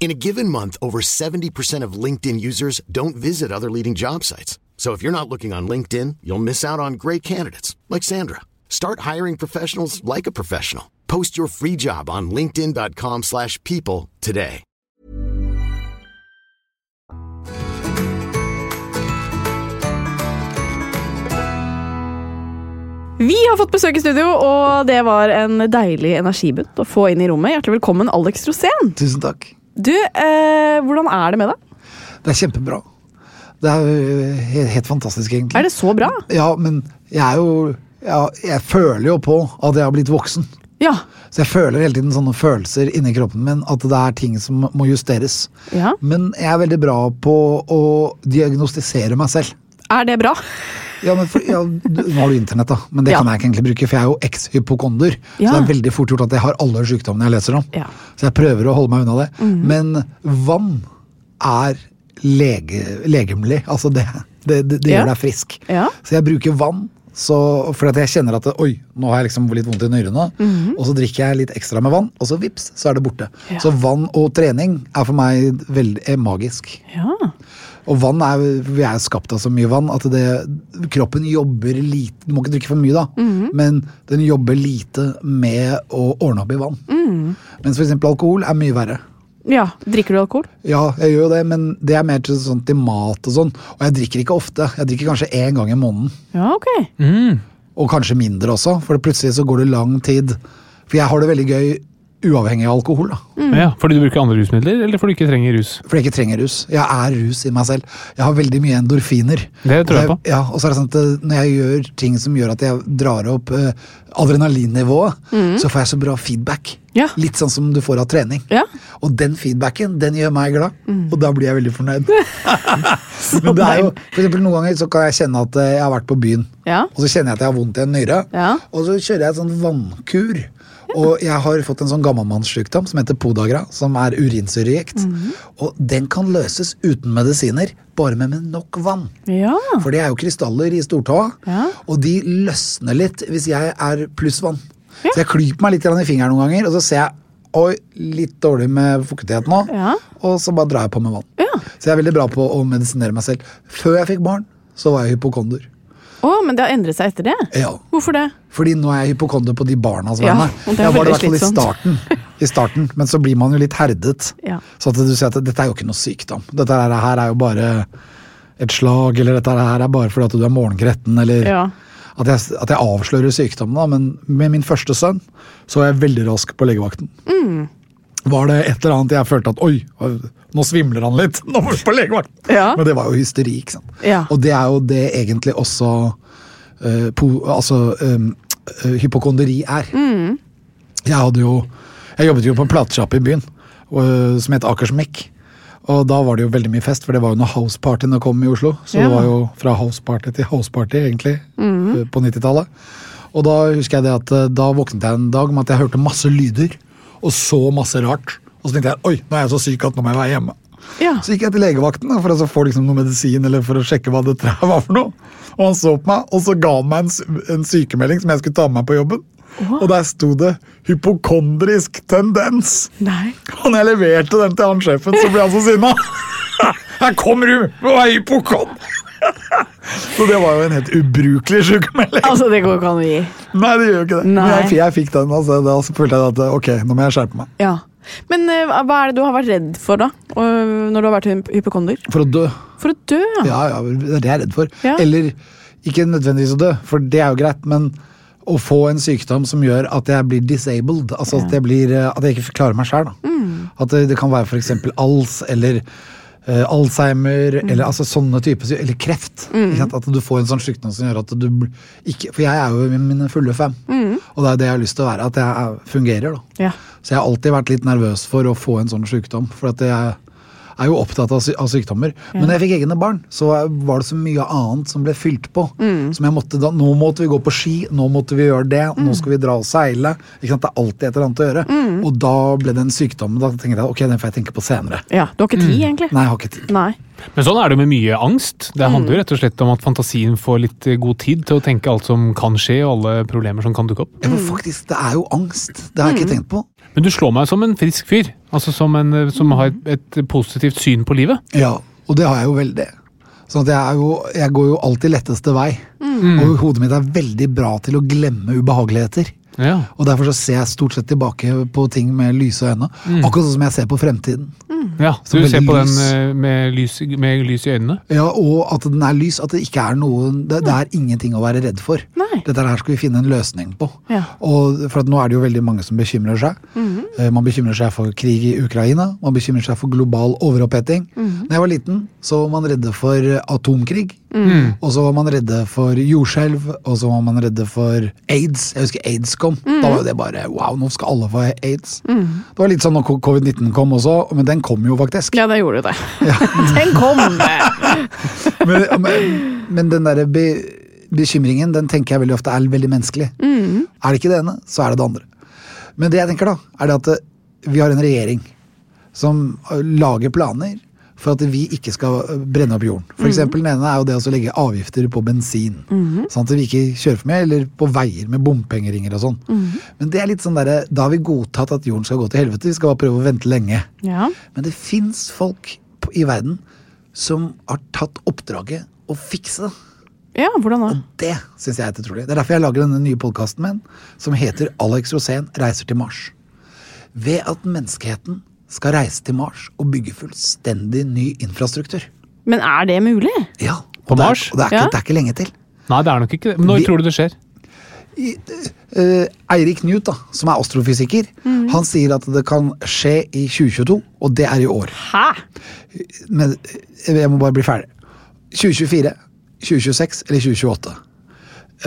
In a given month, over 70% of LinkedIn users don't visit other leading job sites. So if you're not looking on LinkedIn, you'll miss out on great candidates like Sandra. Start hiring professionals like a professional. Post your free job on linkedin.com/people today. Vi har fått besøk i studio, og det var en deilig energibunt å få inn i rommet. Hjertelig velkommen, Alex Rosén. Tusen takk. Du, eh, hvordan er det med deg? Det er kjempebra. Det er helt, helt fantastisk, egentlig. Er det så bra? Ja, men jeg er jo jeg, Jeg føler jo på at jeg har blitt voksen. Ja. Så jeg føler hele tiden sånne følelser inni kroppen min at det er ting som må justeres. ja. Men jeg er veldig bra på å diagnostisere meg selv. Er det bra? Ja, men for, ja, Nå har du internett, da, men det Ja. kan jeg ikke egentlig bruke, for jeg er jo eks-hypokonder. Ja. Så det er veldig fort gjort at jeg har alle sykdommene jeg leser om. Så jeg prøver å holde meg unna det. Mm. Men vann er lege, legemlig. Altså det, det, det, det gjør deg frisk. Så jeg bruker vann. Så, for jeg kjenner at oi, nå har jeg liksom litt vondt i nyrene. Og så drikker jeg litt ekstra med vann, og så vips, så er det borte. Ja. Så vann og trening er for meg veldig er magisk. Ja. Og vann er, vi er skapt av så mye vann at det, kroppen jobber lite Du må ikke drikke for mye, da, Mhm. men den jobber lite med å ordne opp i vann. Mm. Mens f.eks. alkohol er mye verre. Ja. Drikker du alkohol? Ja, jeg gjør jo det, men det er mer til, sånn, til mat og sånn. Og jeg drikker ikke ofte. Jeg drikker kanskje én gang i måneden. Ja, ok. Og kanskje mindre også, for plutselig så går det lang tid. For jeg har det veldig gøy uavhengig av alkohol. da. Ja, fordi du bruker andre rusmidler, eller fordi du ikke trenger rus? Fordi jeg ikke trenger rus. Jeg er rus i meg selv. Jeg har veldig mye endorfiner. Det tror jeg på. Ja, og så er det sånn at eh, Når jeg gjør ting som gjør at jeg drar opp eh, adrenalinnivået, så får jeg så bra feedback. Ja. Litt sånn som du får av trening. Ja. Og den feedbacken den gjør meg glad, og da blir jeg veldig fornøyd. Men det er jo, for eksempel Noen ganger så kan jeg kjenne at eh, jeg har vært på byen, Ja. og så kjenner jeg at jeg har vondt i en nyre. Ja. Og så kjører jeg et sånn vannkur. Og jeg har fått en sånn gammelmannssykdom som heter podagra, som er urinsyregikt. Og den kan løses uten medisiner, bare med, med nok vann. Ja. For det er jo krystaller i stortåa, Ja. og de løsner litt hvis jeg er pluss vann. Så jeg klyper meg litt i fingeren noen ganger, og så ser jeg Oi, litt dårlig med fuktighet nå. Ja. Og så bare drar jeg på med vann. Ja. Så jeg er veldig bra på å medisinere meg selv. Før jeg fikk barn, så var jeg hypokonder. Å, men det har endret seg etter det? Ja. Hvorfor det? Fordi nå er jeg hypokonder på de barnas Ja, vegne. og det jeg var det i hvert fall i starten, i starten, men så blir man jo litt herdet. Ja. Så at du sier at dette er jo ikke noe sykdom. Dette her er jo bare et slag, eller dette her er bare fordi at du er morgengretten, eller Ja. at jeg, at jeg avslører sykdommen, da, men med min første sønn så var jeg veldig rask på legevakten. Var det et eller annet jeg følte at oi, nå svimler han litt, nå må vi på legevakten! Ja. Men det var jo hysteri, ikke sant. Ja. Og det er jo det egentlig også uh, po, altså, um, uh, hypokonderi er. Jeg hadde jo Jeg jobbet jo på en platesjappe i byen uh, som het Akersmek. Og da var det jo veldig mye fest, for det var jo når housepartyene kom i Oslo. Så Ja. det var jo fra houseparty til houseparty, egentlig, eh, på 90-tallet. Og da husker jeg det at da våknet jeg en dag med at jeg hørte masse lyder, og så masse rart. Og så tenkte jeg oi, nå er jeg så syk at nå må jeg være hjemme. Ja. Så gikk jeg til legevakten da, for å få liksom noe medisin eller for å sjekke hva det var for noe. Og han så på meg, og så ga han meg en, en sykemelding som jeg skulle ta med meg på jobben. Og der sto det 'hypokondrisk tendens'. Nei. Og når jeg leverte den til han sjefen, så ble han så sinna. Her kommer du og er hypokond! Så det var jo en helt ubrukelig sykemelding. Altså, det går ikke an å gi. Nei, det gjør jo ikke det. Men jeg, jeg fikk den, altså, da så følte jeg at ok, nå må jeg skjerpe meg. Ja. Men uh, hva er det du har vært redd for, da? Og, når du har vært hy- hypokonder? For å dø. For å dø, ja. Ja, ja, det er jeg redd for. Ja. Eller ikke nødvendigvis å dø, for det er jo greit, men å få en sykdom som gjør at jeg blir disabled. Altså at jeg, blir, eh, at jeg ikke klarer meg sjøl. Mm. At det, det kan være f.eks. ALS eller eh, Alzheimer Mm. eller altså sånne typer Eller kreft. Ikke sant? At du får en sånn sykdom som gjør at du ikke For jeg er jo i mine fulle fem, Mm. og det er det jeg har lyst til å være. At jeg er, fungerer. da. Ja. Så jeg har alltid vært litt nervøs for å få en sånn sykdom. For at jeg er jo opptatt av, sy av sykdommer. Men når jeg fikk egne barn, så var det så mye annet som ble fylt på. Som jeg måtte da, Nå måtte vi gå på ski, nå måtte vi gjøre det, nå skal vi dra og seile. Ikke sant? Det er alltid et eller annet å gjøre. Og da ble det en sykdom. Da tenkte jeg ok, den får jeg tenke på senere. ja. Du har ikke tid, egentlig? Nei, jeg har ikke tid. Nei. Men sånn er det med mye angst. Det handler jo rett og slett om at fantasien får litt eh, god tid til å tenke alt som kan skje, og alle problemer som kan dukke opp. Ja, men faktisk, det er jo angst. Det har jeg ikke tenkt på. Men du slår meg som en frisk fyr. Altså som en eh, som har et, et positivt syn på livet. Ja, og det har jeg jo veldig. Sånn at jeg, er jo, jeg går jo alltid letteste vei. Og hodet mitt er veldig bra til å glemme ubehageligheter. Ja. Og derfor så ser jeg stort sett tilbake på ting med lyse øyne. Akkurat sånn som jeg ser på fremtiden. ja. Så Du ser på den lys. den med lys, med lys i øynene. Ja, Og at den er lys, at det ikke er noen Det, det er ingenting å være redd for. Nei. Dette her skal vi finne en løsning på. Ja. Og for at Nå er det jo veldig mange som bekymrer seg. Mm. Man bekymrer seg for krig i Ukraina, man bekymrer seg for global overoppheting. Når jeg var liten, så var man redde for atomkrig. Og så var man redde for jordskjelv, og så var man redde for aids. Jeg husker aids kom. Da var jo det bare wow, nå skal alle få aids. Det var litt sånn når covid-19 kom også, men den kom jo faktisk. Ja, det gjorde det. Den kom! men, men, men den derre be, bekymringen, den tenker jeg veldig ofte er veldig menneskelig. Er det ikke det ene, så er det det andre. Men det jeg tenker da, er det at eh, vi har en regjering som eh, lager planer for at vi ikke skal eh, brenne opp jorden. For eksempel Den ene er jo det å legge avgifter på bensin. Sånn at vi ikke kjører for mye, eller på veier med bompengeringer og sånn. Men det er litt sånn der, da har vi godtatt at jorden skal gå til helvete. Vi skal bare prøve å vente lenge. Ja. Men det fins folk i verden som har tatt oppdraget å fikse det. ja, hvordan da? Det syns jeg er utrolig. Det er derfor jeg lager denne nye podkasten min, som heter Alex Rosén reiser til Mars. Ved at menneskeheten skal reise til Mars og bygge fullstendig ny infrastruktur. Men er det mulig? Ja, På det er- Mars? Og det er, ikke, Ja. det er ikke lenge til. Nei, det er nok ikke det. Men Når Vi- tror du det skjer? Eh, Eirik Knut, da, som er astrofysiker, han sier at det kan skje i 2022, og det er i år. Hæ? Men eh, jeg må bare bli ferdig. 2024, 2026 eller 2028.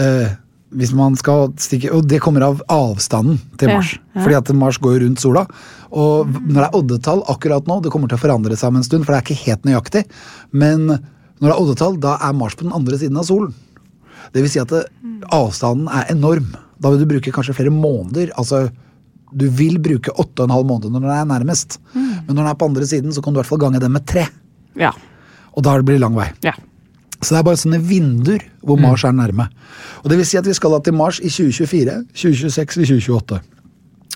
Eh, hvis man skal stikke Og det kommer av avstanden til Mars. ja. Fordi at Mars går rundt sola. Og når det er oddetall akkurat nå, det kommer til å forandre seg om en stund, for det er ikke helt nøyaktig, men når det er oddetall, da er Mars på den andre siden av solen. Det vil si at det, avstanden er enorm. Da vil du bruke kanskje flere måneder. altså du vil bruke åtte og en halv måned når den er nærmest. Men når den er på andre siden, så kan du i hvert fall gange den med tre. Ja. Og da blir det lang vei. ja. Så det er bare sånne vinduer hvor Mars er nærme. Og det vil si at vi skal da til Mars i 2024, 2026 eller 2028.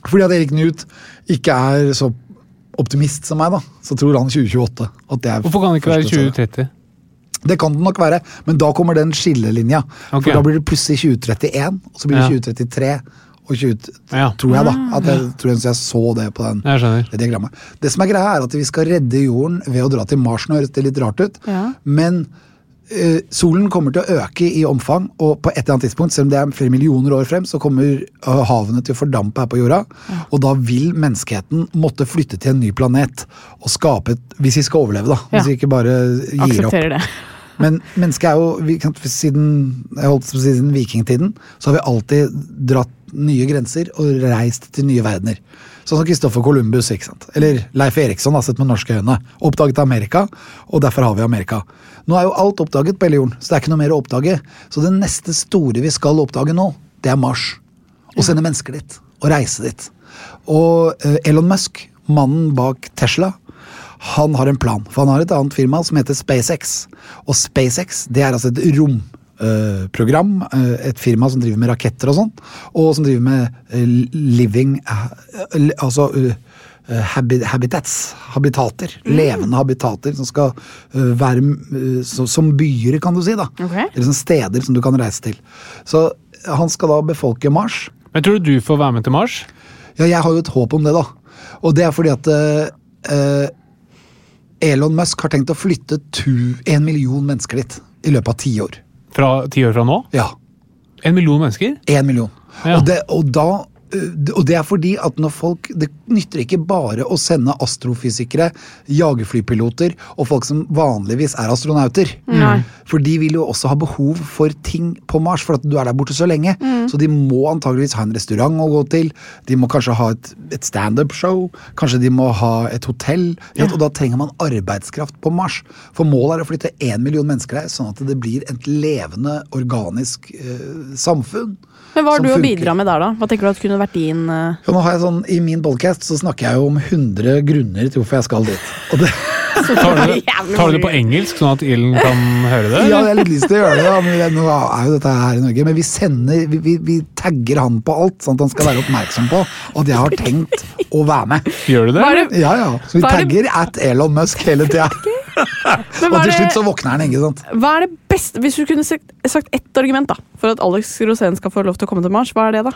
Fordi at Erik Knut ikke er så optimist som meg, da, så tror han 2028. At det er Hvorfor kan det ikke være 2030? Det kan det nok være, men da kommer den skillelinja. Okay. For da blir det plutselig 2031, og så blir det 2033 og 20... Ja. Tror jeg, da. At jeg, tror jeg, jeg så det på den det diagrammet. Det som er greia, er at vi skal redde jorden ved å dra til Mars. Nå høres det litt rart ut, Ja. men solen kommer til å øke i omfang, og på et eller annet tidspunkt, selv om det er flere millioner år frem, så kommer eh, havene til å fordampe her på jorda. Og da vil menneskeheten måtte flytte til en ny planet og skape et Hvis vi skal overleve, da. Hvis vi ikke bare gir opp. Aksepterer det. Men mennesket er jo siden, jeg holdt på siden vikingtiden så har vi alltid dratt nye grenser og reist til nye verdener. Sånn som Christoffer Columbus, ikke sant? eller Leif Eriksson har sett med norske øyne. Oppdaget Amerika, og derfor har vi Amerika. Nå er jo alt oppdaget på hele jorden, så det er ikke noe mer å oppdage. Så det neste store vi skal oppdage nå, det er Mars. Å sende mennesker dit, og reise dit. Og eh, Elon Musk, mannen bak Tesla, han har en plan, for han har et annet firma som heter SpaceX. Og SpaceX det er altså et romprogram, et firma som driver med raketter og sånn, og som driver med eh, living eh, Altså eh, habitats, habitater. Levende habitater som skal eh, være eh, som byer, kan du si. da. Okay. Eller som steder som du kan reise til. Så han skal da befolke Mars. Men tror du du får være med til Mars? Ja, jeg har jo et håp om det, da. Og det er fordi at eh, eh, Elon Musk har tenkt å flytte tu, en million mennesker dit i løpet av ti år. Fra ti år fra nå? Ja, En million mennesker? En million. Ja. Og, det, og da og det er fordi at når folk Det nytter ikke bare å sende astrofysikere, jagerflypiloter og folk som vanligvis er astronauter. Mm. For de vil jo også ha behov for ting på Mars, for at du er der borte så lenge. Så de må antageligvis ha en restaurant å gå til, de må kanskje ha et, et standup-show, kanskje de må ha et hotell. Ja. Og da trenger man arbeidskraft på Mars. For målet er å flytte én million mennesker der, sånn at det blir et levende, organisk eh, samfunn. Men hva har du å bidra med der, da? Hva tenker du at kunne vært din uh... Ja, nå har jeg sånn, I min podcast så snakker jeg jo om 100 grunner til hvorfor jeg skal dit. Og det, Tar du, tar du det på engelsk, sånn at Ilden kan høre det? ja, jeg har litt lyst til å gjøre det, da, men nå er jo dette her i Norge. Men vi sender, vi, vi, vi tagger han på alt, sånn at han skal være oppmerksom på at jeg har tenkt å være med. Gjør du det? Er eller? Ja, ja. Så vi er tagger at Elon Musk hele tida. Og til slutt så våkner han, ikke sant. hva er det beste Hvis du kunne sagt, sagt ett argument da for at Alex Rosén skal få lov til å komme til Mars, hva er det, da?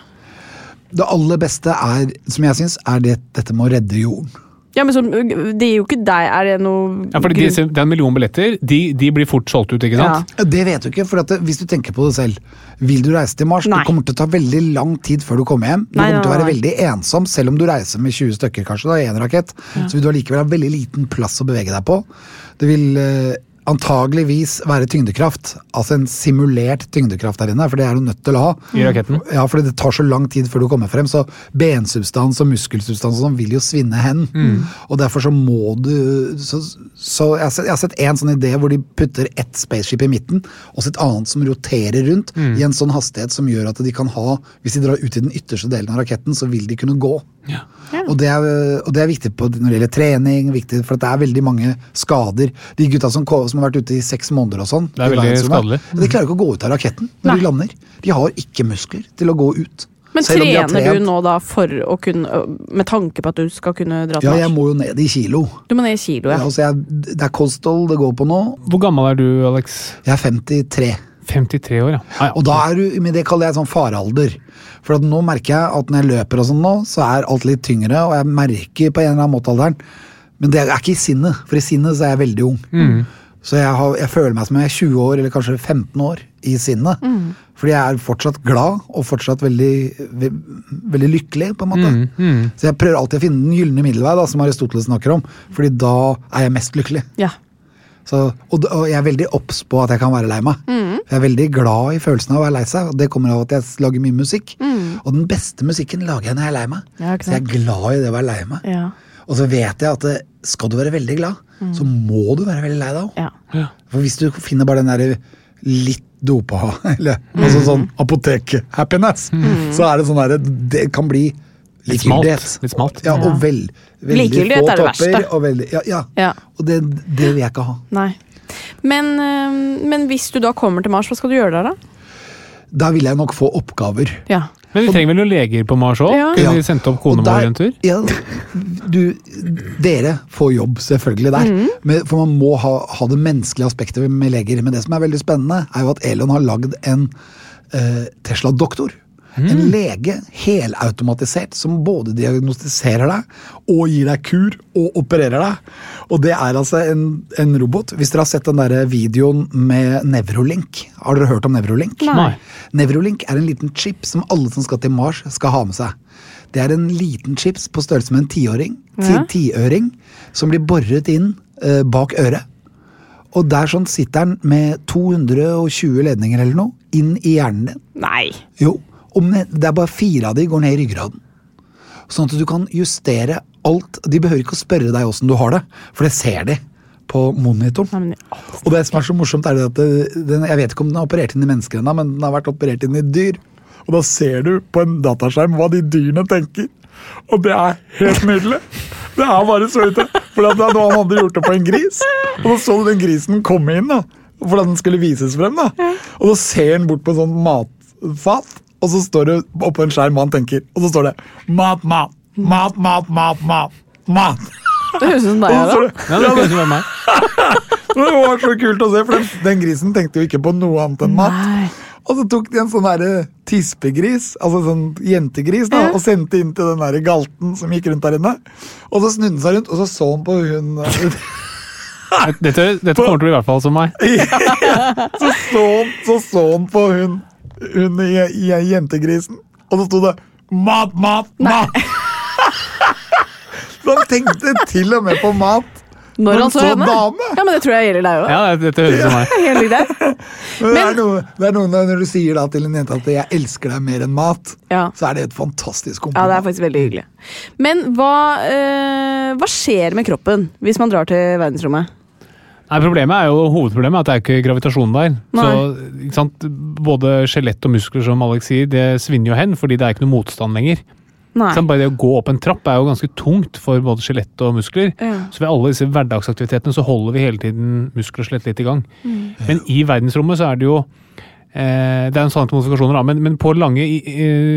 Det aller beste er, som jeg syns, er det, dette med å redde jorden. Ja, men så, Det er jo ikke deg Er det noe Ja, fordi er en million billetter, de, de blir fort solgt ut, ikke sant? Ja. Det vet du ikke, for at det, hvis du tenker på det selv. Vil du reise til Mars? Nei. Det kommer til å ta veldig lang tid før du kommer hjem. Du Nei, kommer til å være nei. veldig ensom, selv om du reiser med 20 stykker kanskje, da, i en rakett. Så vil du allikevel ha veldig liten plass å bevege deg på. Det vil eh, antageligvis være tyngdekraft. Altså en simulert tyngdekraft der inne, for det er du nødt til å ha. I raketten? Ja, for det tar så lang tid før du kommer frem, så bensubstans og muskelsubstans og sånn vil jo svinne hen. Og derfor så må du Så, så jeg, har sett, en sånn idé hvor de putter ett spaceship i midten, og så et annet som roterer rundt i en sånn hastighet som gjør at de kan ha Hvis de drar ut i den ytterste delen av raketten, så vil de kunne gå. Og, det er, og det er viktig på, når det gjelder trening, viktig, for at det er veldig mange skader. De gutta som, som har vært ute i seks måneder og sånn, Det er veldig verdensrommet, skadelig. De klarer ikke å gå ut av raketten når Nei. de lander. De har ikke muskler til å gå ut. Men Selv om de har trener du nå da for å kunne Med tanke på at du skal kunne dra til Ja, jeg må jo ned i kilo. Du må ned i kilo, Ja. ja. altså jeg, det er kosthold det går på nå. Hvor gammel er du, Alex? Jeg er 53. 53 år, ja. Ah, ja. Og da er du, men det kaller jeg sånn farealder. For at nå merker jeg at når jeg løper og sånn nå, så er alt litt tyngre, og jeg merker på en eller annen måte alderen. Men det er ikke i sinnet, for i sinnet så er jeg veldig ung. Så jeg, har, jeg føler meg som jeg er 20 år, eller kanskje 15 år, i sinnet. Fordi jeg er fortsatt glad, og fortsatt veldig, ve, veldig lykkelig, på en måte. Så jeg prøver alltid å finne den gylne middelvei, da, som Aristoteles snakker om. Fordi da er jeg mest lykkelig. ja. Så, og, og jeg er veldig obs på at jeg kan være lei meg. Jeg er veldig glad i følelsen av å være lei seg, og det kommer av at jeg lager mye musikk. Og den beste musikken lager jeg når jeg er lei meg. Ja, så jeg er glad i det å være lei meg. Ja. Og så vet jeg at det, skal du være veldig glad, så må du være veldig lei deg òg. ja. For hvis du finner bare den derre litt dopa, eller altså sånn apotek-happiness, så er det sånn derre Det kan bli Litt smalt. Litt smalt. Ja, og vel, veldig få er det topper. verste. Og veldig, ja, ja. Ja. Og det, det vil jeg ikke ha. Nei. Men, øh, men hvis du da kommer til Mars, hva skal du gjøre der, da? Da vil jeg nok få oppgaver. Ja. Men vi trenger vel noen leger på Mars òg? Ja. Kunne vi sendt opp kona vår en tur? Ja, du, dere får jobb selvfølgelig der, mm. men, for man må ha, ha det menneskelige aspektet med leger. Men det som er veldig spennende, er jo at Elon har lagd en eh, Tesla-doktor. En lege helautomatisert som både diagnostiserer deg og gir deg kur og opererer deg. Og det er altså en, en robot. Hvis dere har sett den der videoen med Nevrolink, har dere hørt om Nevrolink? Nei. Nevrolink er en liten chip som alle som skal til Mars, skal ha med seg. Det er en liten chips på størrelse med en tiåring, ti, Ja. tiøring, som blir boret inn eh, bak øret. Og der sånn sitter den med 220 ledninger eller noe, inn i hjernen din. Nei. Jo, om det, er bare fire av de går ned i ryggraden. Sånn at du kan justere alt. De behøver ikke å spørre deg åssen du har det, for det ser de på monitoren. Og det som er så morsomt, er det at det, den, jeg vet ikke om den er operert inn i mennesker ennå, men den har vært operert inn i dyr. Og da ser du på en dataskjerm hva de dyrene tenker. Og det er helt nydelig. Det er bare så ute. For da han hadde gjort det på en gris, og da så du den grisen komme inn. da, at den skulle vises frem. da. Og så ser han bort på en sånn matfat, og så står det oppå en skjerm hva han tenker. Og så står det mat, mat, mat, mat, mat, mat. mat. det høres ut som deg, da. Ja, det høres ut som meg. det var så kult å se, for den, den grisen tenkte jo ikke på noe annet enn mat. Nei. Og så tok de en sånn tispegris, altså sånn jentegris, da, og sendte inn til den der galten som gikk rundt der inne. Og så snudde han seg rundt, og så så han på hun Dette, dette kommer til å bli i hvert fall som meg. Så så så så han på hun, hun i, i jentegrisen, og så sto det 'mat, mat, mat'. Så han tenkte til og med på mat. Når han så henne? dame. Ja, men det tror jeg gjelder deg òg. Ja, dette høres meg. Men, det, er noe, det er noe når du sier da til en jente at 'jeg elsker deg mer enn mat', Ja. så er det et fantastisk Ja, det er faktisk veldig hyggelig. Men hva, øh, hva skjer med kroppen hvis man drar til verdensrommet? Nei, problemet er jo, Hovedproblemet er at det er ikke gravitasjon der. Så, ikke sant? Både skjelett og muskler som Alex sier, det svinner jo hen, fordi det er ikke noe motstand lenger. Nei. Så bare det å gå opp en trapp er jo ganske tungt for både skjelett og muskler. Ja. Så ved alle disse hverdagsaktivitetene så holder vi hele tiden muskler og skjelett litt i gang. Mm. Men i verdensrommet så er det jo eh, Det er en sånn modifikasjoner, men, men på lange i,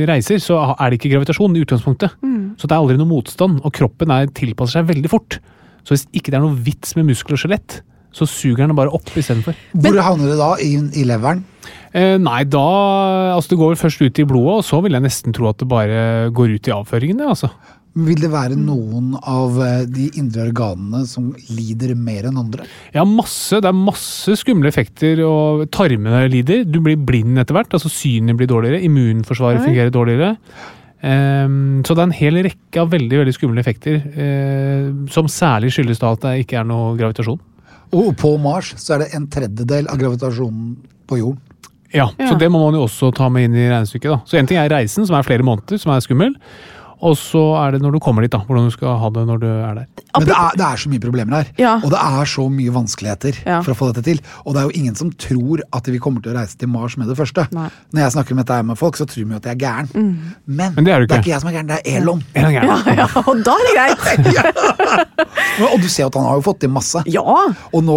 reiser så er det ikke gravitasjon i utgangspunktet. Mm. Så det er aldri noe motstand, og kroppen er, tilpasser seg veldig fort. Så hvis ikke det er noe vits med muskler og skjelett, så suger den bare opp istedenfor. Hvor havner det da? I, i leveren? Eh, nei, da Altså, det går vel først ut i blodet, og så vil jeg nesten tro at det bare går ut i avføringen, det, altså. Vil det være noen av eh, de indre organene som lider mer enn andre? Ja, masse. Det er masse skumle effekter, og tarmene lider. Du blir blind etter hvert. altså Synet blir dårligere, immunforsvaret Oi. fungerer dårligere. Um, så det er en hel rekke av veldig veldig skumle effekter, uh, som særlig skyldes da at det ikke er noe gravitasjon. Og på Mars så er det en tredjedel av gravitasjonen på jorden. Ja, Ja. Så det må man jo også ta med inn i regnestykket. da. Så en ting er reisen, som er flere måneder, som er skummel. Og så er det når du kommer dit, da, hvordan du skal ha det når du er der. Men det er, det er så mye problemer her. Ja. Og det er så mye vanskeligheter Ja. for å få dette til. Og det er jo ingen som tror at vi kommer til å reise til Mars med det første. Nei. Når jeg snakker om dette med folk, så tror de jo at jeg er gæren. Men, Men det er det er ikke. jeg som er gæren, det er Elon. Elon er. Ja, ja, og da er det greit! Og du ser at han har jo fått til masse. Ja! Og nå,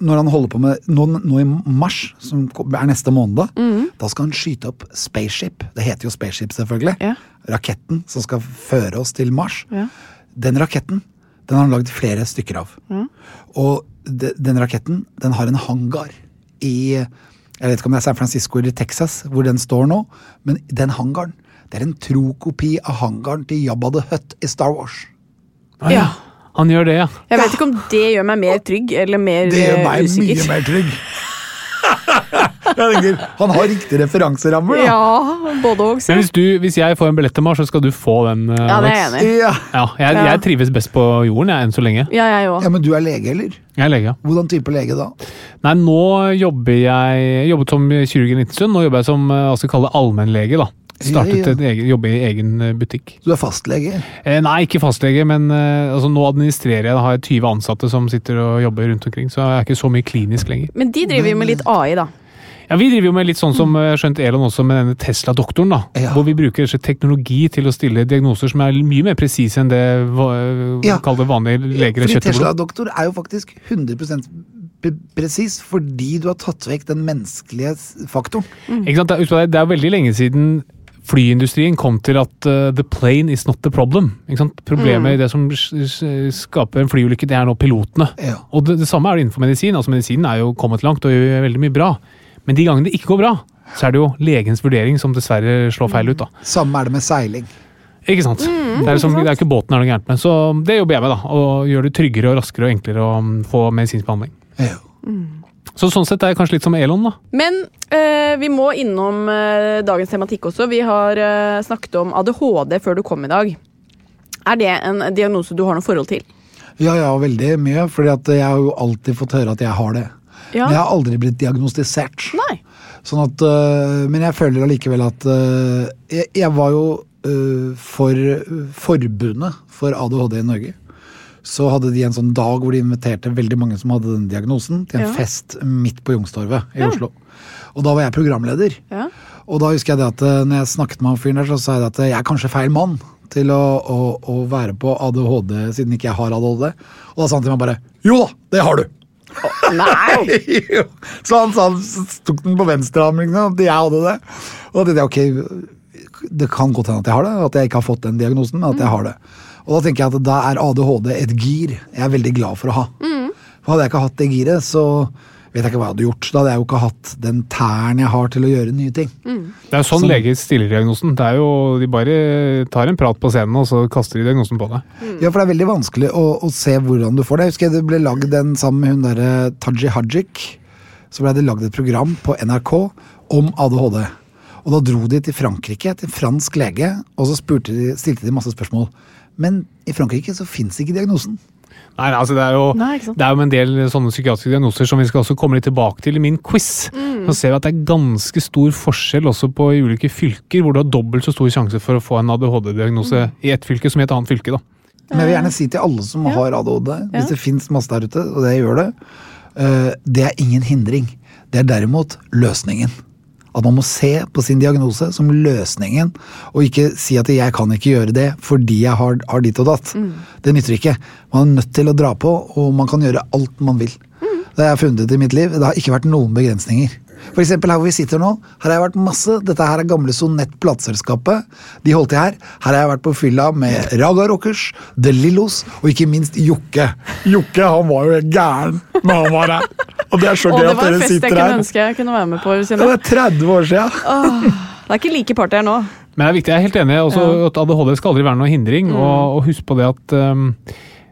når han holder på med nå, nå i mars, som er neste måned, da skal han skyte opp Spaceship. Det heter jo Spaceship, selvfølgelig. Raketten som skal føre oss til Mars. Ja. Den raketten den har han lagd flere stykker av. Og de, den raketten den har en hangar i Jeg vet ikke om det er San Francisco eller Texas hvor den står nå, men den hangaren det er en tro kopi av hangaren til Jabba the Hutt i Star Wars. Ah, ja. Han gjør det, ja. Jeg vet ikke om det gjør meg mer trygg eller mer Det gjør eh, meg usikker. mye mer trygg. Jeg tenker, Han har riktig referanserammer, da. Ja, både og. Men hvis, du, hvis jeg får en billett til Mars, så skal du få den. Uh, Ja, det er jeg enig. Ja. Ja, jeg, Ja. jeg trives best på jorden, jeg, enn så lenge. Ja, jeg også. ja, Men du er lege, eller? Jeg er lege, ja. Hvordan type lege da? Nei, nå jobber jeg jeg jobbet som kirurg en liten stund. Nå jobber jeg som eh, hva skal kalle allmennlege. da. Startet Ja, ja. Egen, jobbe i egen butikk. Så Du er fastlege? Eh, nei, ikke fastlege, men eh, altså, nå administrerer jeg. Da har jeg 20 ansatte som sitter og jobber rundt omkring, så jeg er ikke så mye klinisk lenger. Men de driver jo med litt AI, da. Ja, Vi driver jo med litt sånn som eh, skjønt Elon også, med denne Tesla-doktoren. da, Ja. Hvor vi bruker teknologi til å stille diagnoser som er mye mer presise enn det va- Ja. kall det vanlige leger Fordi. Tesla-doktor er jo faktisk 100 pre- presis, fordi du har tatt vekk den menneskelige faktoren. faktoren. Ikke sant? Det, er- jo er veldig lenge siden flyindustrien kom til at uh, the plane is not the problem. Ikke sant? Problemet i det som skaper en flyulykke, det er nå pilotene. Ja. Og det, det samme er det innenfor medisin. altså Medisinen er jo kommet langt og gjør veldig mye bra. Men de gangene det ikke går bra, så er det jo legens vurdering som dessverre slår feil ut. da. Samme er det med seiling. Ikke sant? det, er liksom, det er ikke båten er noe gærent med. Så det jobber jeg med. da, og Gjør det tryggere og raskere og enklere å mm, få medisinsk behandling. Ja. Så sånn sett er jeg kanskje litt som Elon, da. Men eh, vi må innom eh, dagens tematikk også. Vi har eh, snakket om ADHD før du kom i dag. Er det en diagnose du har noe forhold til? Ja, ja, veldig mye. For jeg har jo alltid fått høre at jeg har det. Ja. Men jeg har aldri blitt diagnostisert. Nei. Sånn at, øh, men jeg føler allikevel at øh, jeg, jeg var jo øh, for forbundet for ADHD i Norge. Så hadde de en sånn dag hvor de inviterte veldig mange som hadde den diagnosen, til en Ja. fest midt på Youngstorget i Ja. Oslo. Og da var jeg programleder. Ja. Og da husker jeg det at når jeg snakket med han fyren der, så sa jeg at jeg er kanskje feil mann til å, å, å være på ADHD, siden ikke jeg har ADHD. Og da sa han til meg bare Jo da, det har du! Nei! Jo. så han sa, så tok den på venstrearmen, liksom, at jeg hadde det. Og da tenkte jeg ok, det kan godt hende at jeg har det, at jeg ikke har fått den diagnosen, men at jeg har det. Og da tenker jeg at da er ADHD et gir jeg er veldig glad for å ha. For hadde jeg ikke hatt det giret, så vet jeg ikke hva jeg hadde gjort. Da hadde jeg jo ikke hatt den tæren jeg har til å gjøre nye ting. Det er jo sånn leger stiller diagnosen. Det er jo, De bare tar en prat på scenen, og så kaster de diagnosen på deg. Ja, for det er veldig vanskelig å, å se hvordan du får det. Jeg husker det ble lagd en sammen med hun derre Taji Hajik. Så ble det lagd et program på NRK om ADHD. Og da dro de til Frankrike, til fransk lege, og så de, stilte de masse spørsmål. Men i Frankrike så fins ikke diagnosen. Nei, altså Det er jo Nei, det er jo en del sånne psykiatriske diagnoser som vi skal også komme litt tilbake til i min quiz. Mm. Så ser vi at det er ganske stor forskjell også på i ulike fylker, hvor du har dobbelt så stor sjanse for å få en ADHD-diagnose Mm. i ett fylke som i et annet fylke. da. Men jeg vil gjerne si til alle som har ADHD, hvis det fins masse der ute, og det gjør det, eh, det er ingen hindring. Det er derimot løsningen. At man må se på sin diagnose som løsningen, og ikke si at 'jeg kan ikke gjøre det fordi jeg har, har ditt og datt'. Det nytter ikke. Man er nødt til å dra på, og man kan gjøre alt man vil. Det har jeg funnet i mitt liv. Det har ikke vært noen begrensninger. For eksempel her hvor vi sitter nå, her har jeg vært masse. Dette her er gamle Sonett plateselskapet. De holdt til her. Her har jeg vært på fylla med Raga Rockers, The Lillos og ikke minst Jokke. Jokke han var jo helt gæren når han var her. Og det er så gøy det at var en dere fest jeg sitter kunne her. ønske jeg kunne være med på. Det var er 30 år siden. Det er ikke like party her nå. Men det er viktig, jeg er helt enig. Også, at ADHD skal aldri være noen hindring. Og, og husk på det at, um,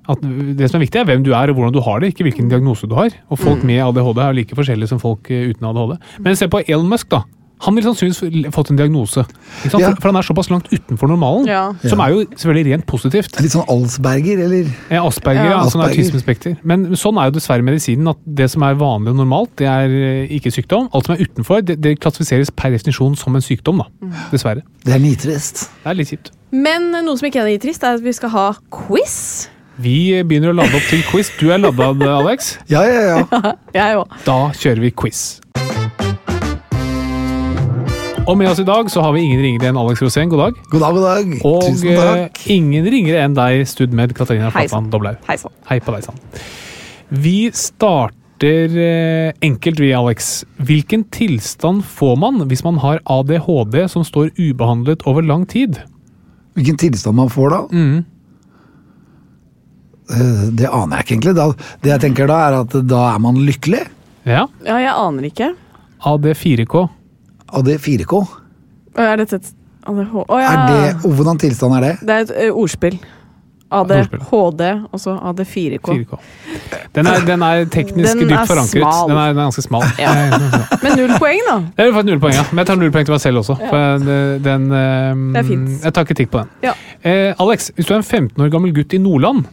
at det som er viktig, er hvem du er og hvordan du har det, ikke hvilken diagnose du har. Og folk med ADHD er like forskjellige som folk eh, uten ADHD. Men se på Elon Musk, da. Han ville sannsynligvis fått en diagnose. Ikke sant? Ja. For, for han er såpass langt utenfor normalen. Ja. Som er jo selvfølgelig rent positivt. Litt sånn Alsberger, eller? Ja, Asperger, Ja. ja. Asperger. autismespekter. Men sånn er jo dessverre medisinen. at Det som er vanlig og normalt, det er eh, ikke sykdom. Alt som er utenfor, det, det klassifiseres per definisjon som en sykdom. da. Dessverre. Det er nitrist. Det er litt kjipt. Men noe som ikke er nitrist, er at vi skal ha quiz. Vi begynner å lade opp til quiz. Du er lada, Alex. Ja, ja, ja. Jeg også. Da kjører vi quiz. Og med oss i dag så har vi ingen ringere enn Alex Rosén. God dag. God dag, god dag. Og Tusen takk. eh, ingen ringere enn deg, studmed Katarina Flatland. Doblaug. Hei sann. Hei på deg sann. Vi starter eh, enkelt, vi, Alex. Hvilken tilstand får man hvis man har ADHD som står ubehandlet over lang tid? Hvilken tilstand man får da? Mm. Eh, Det aner jeg ikke egentlig. Da, det jeg tenker da, er at da er man lykkelig. Ja. Ja, jeg aner ikke. AD4K. Og det er 4K. Er dette et ADH... Å ja. Er det, hvordan tilstand er det? Det er et ordspill. ADHD, og så AD4K. 4K. Den er, den er teknisk Den er dypt forankret. smal. Den er, den er ganske smal. Ja. Men null poeng, da. Jeg vil null poeng, ja. Men jeg tar null poeng til meg selv også. For den, den, eh, Det er fint. Jeg tar kritikk på den. Ja. Eh, Alex, hvis du er en 15 år gammel gutt i Nordland,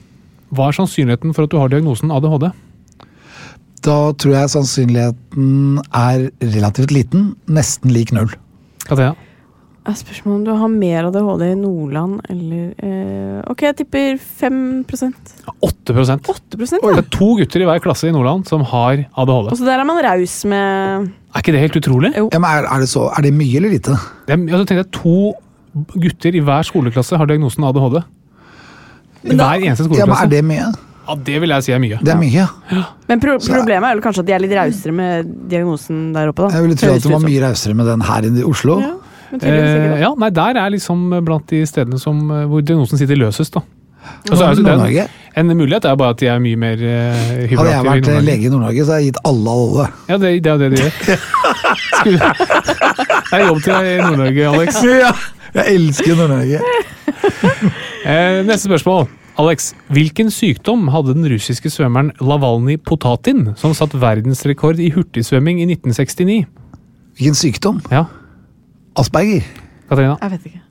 hva er sannsynligheten for at du har diagnosen ADHD? Da tror jeg sannsynligheten er relativt liten. Nesten lik null. Kathea? Jeg Spørsmålet om du har mer ADHD i Nordland eller eh, Ok, jeg tipper 5% 8% 8% Det er to gutter i hver klasse i Nordland som har ADHD. Og så der er man raus med Er ikke det helt utrolig? Jo. Ja, men er, er, det så, er det mye eller lite? Det er, altså, tenk deg to gutter i hver skoleklasse har diagnosen ADHD. Hver eneste Ja, men. Er det mye? Ja, det vil jeg si er mye. Det er mye. Men pro problemet er vel kanskje at de er litt rausere med diagnosen der oppe, da. Jeg ville tro at det var mye rausere med den her enn i Oslo. Ja, Eh, ja, nei, Der er liksom blant de stedene som, eh, hvor diagnosen sitter løsest. da. Og så er det Nord-Norge. en, en mulighet er bare at de er mye mer uh, Hadde jeg vært i lege i Nordnorge, så hadde jeg gitt alle alle. Ja, det, det er jo det de gjør. Skulle, Det er jobb til deg i Nord-Norge, Alex. Ja, jeg elsker Nord-Norge. Eh, neste spørsmål. Alex, hvilken sykdom hadde den russiske svømmeren Lavalny Potatin, som satt verdensrekord i hurtigsvømming i 1969? Hvilken sykdom? Ja, Asperger. Katarina? Jeg vet ikke.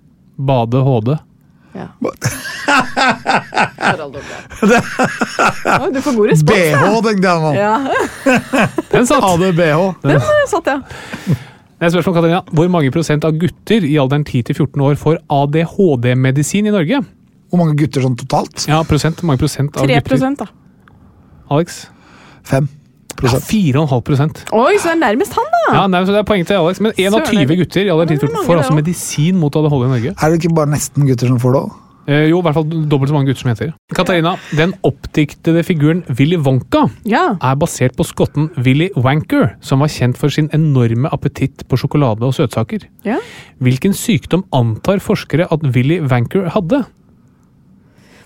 Bade HD. Ja. Harald. Oi, du får god respons. BH, tenkte jeg nå. Ja, Den satt! Hadde BH. den satt, ja. Neste spørsmål, Katarina. Hvor mange prosent av gutter i alderen 10-14 år får ADHD-medisin i Norge? Hvor mange gutter sånn totalt? Ja, prosent. Hvor mange prosent av 3 gutter? da. Alex? Fem Ja, prosent. 4,5 prosent. Oi, så er det nærmest han, da! Ja, nærmest, det er poeng til Alex. Men én av 20 gutter i er 10-14 mange får altså medisin mot ADHD i Norge. Er det ikke bare nesten gutter som får det òg? Eh, jo, i hvert fall dobbelt så mange gutter som jenter. Katarina, den oppdiktede figuren Willy Wonka Ja. er basert på skotten Willy Wanker, som var kjent for sin enorme appetitt på sjokolade og søtsaker. ja. Hvilken sykdom antar forskere at Willy Wanker hadde?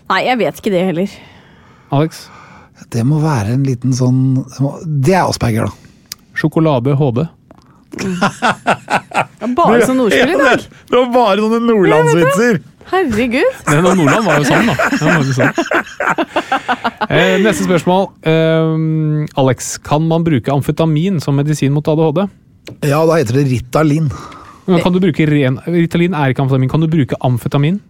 Nei, jeg vet ikke det heller. Alex? Det må være en liten sånn Det må- Det er Asperger, da. Sjokolade HD. Bare sånn ordspill i dag. Det var bare sånne nordlandsvitser! Herregud. Den av Nordland var jo sånn, da. Jo sånn. Eh, neste spørsmål. Eh, Alex, kan man bruke amfetamin som medisin mot ADHD? Ja, da heter det Ritalin. Men kan du bruke ren, Ritalin er ikke amfetamin. Kan du bruke amfetamin?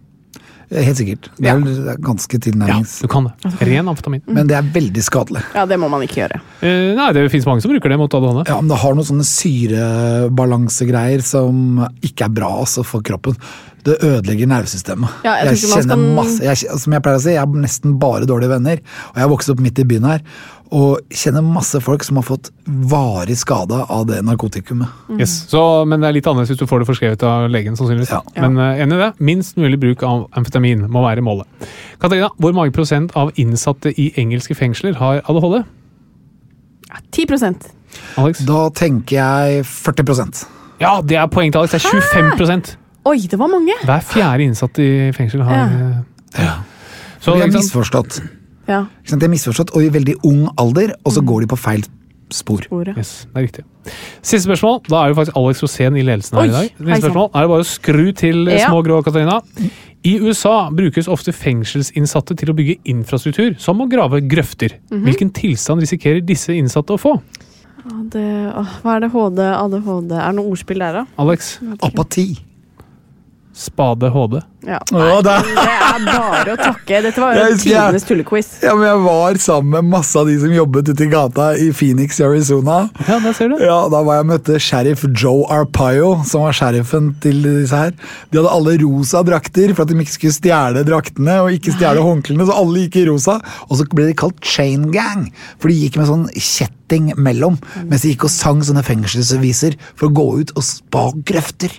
Helt sikkert. Det er vel ganske tilnærmings... Ja, du kan det. Ren amfetamin. Men det er veldig skadelig. Ja, det må man ikke gjøre. Eh, nei, det finnes mange som bruker det mot ADHD. Ja, men det har noen sånne syrebalansegreier som ikke er bra altså, for kroppen. Det ødelegger nervesystemet. Ja, jeg jeg kjenner skal- masse, jeg, Som jeg pleier å si, jeg har nesten bare dårlige venner. Og jeg har vokst opp midt i byen her. Og kjenner masse folk som har fått varig skade av det narkotikumet. Yes. Så, men det er litt annerledes hvis du får det forskrevet av legen. sannsynligvis. Ja. Men uh, enig i det. Minst mulig bruk av amfetamin må være målet. Katarina, hvor mange prosent av innsatte i engelske fengsler har ADHD? Ja, 10 Alex? Da tenker jeg 40% Ja, det er poeng til Alex. Det er 25 Hæ? Oi, det var mange! Hver fjerde innsatt i fengsel har ja. Ja. Så, Vi er sant? misforstått. Ja, Ikke sant? De er misforstått, og i veldig ung alder, og så går de på feil spor. Yes, det er riktig. Siste spørsmål. Da er jo faktisk Alex Rosén i ledelsen her Oi, i dag. Neste spørsmål er det bare å skru til eh, Ja. små grå, Katarina. I USA brukes ofte fengselsinnsatte til å bygge infrastruktur, som å grave grøfter. Mhm. Hvilken tilstand risikerer disse innsatte å få? Det, åh, hva er det? HD, ADHD? Er det noe ordspill der, da? Alex? Apati. Spade HD. Ja. nei, det er- bare å takke. Dette var jo tidenes tullequiz. Ja, men jeg var sammen med masse av de som jobbet ute i gata i Phoenix, Arizona. Ja, det ser du. Ja, Da var jeg møtte sheriff Joe Arpaio, som var sheriffen til disse her. De hadde alle rosa drakter for at de ikke skulle stjele draktene og ikke stjele håndklærne, så alle gikk i rosa. Og så ble de kalt chain gang, for de gikk med sånn kjetting mellom, mens de gikk og sang sånne fengselsviser for å gå ut og spa grøfter.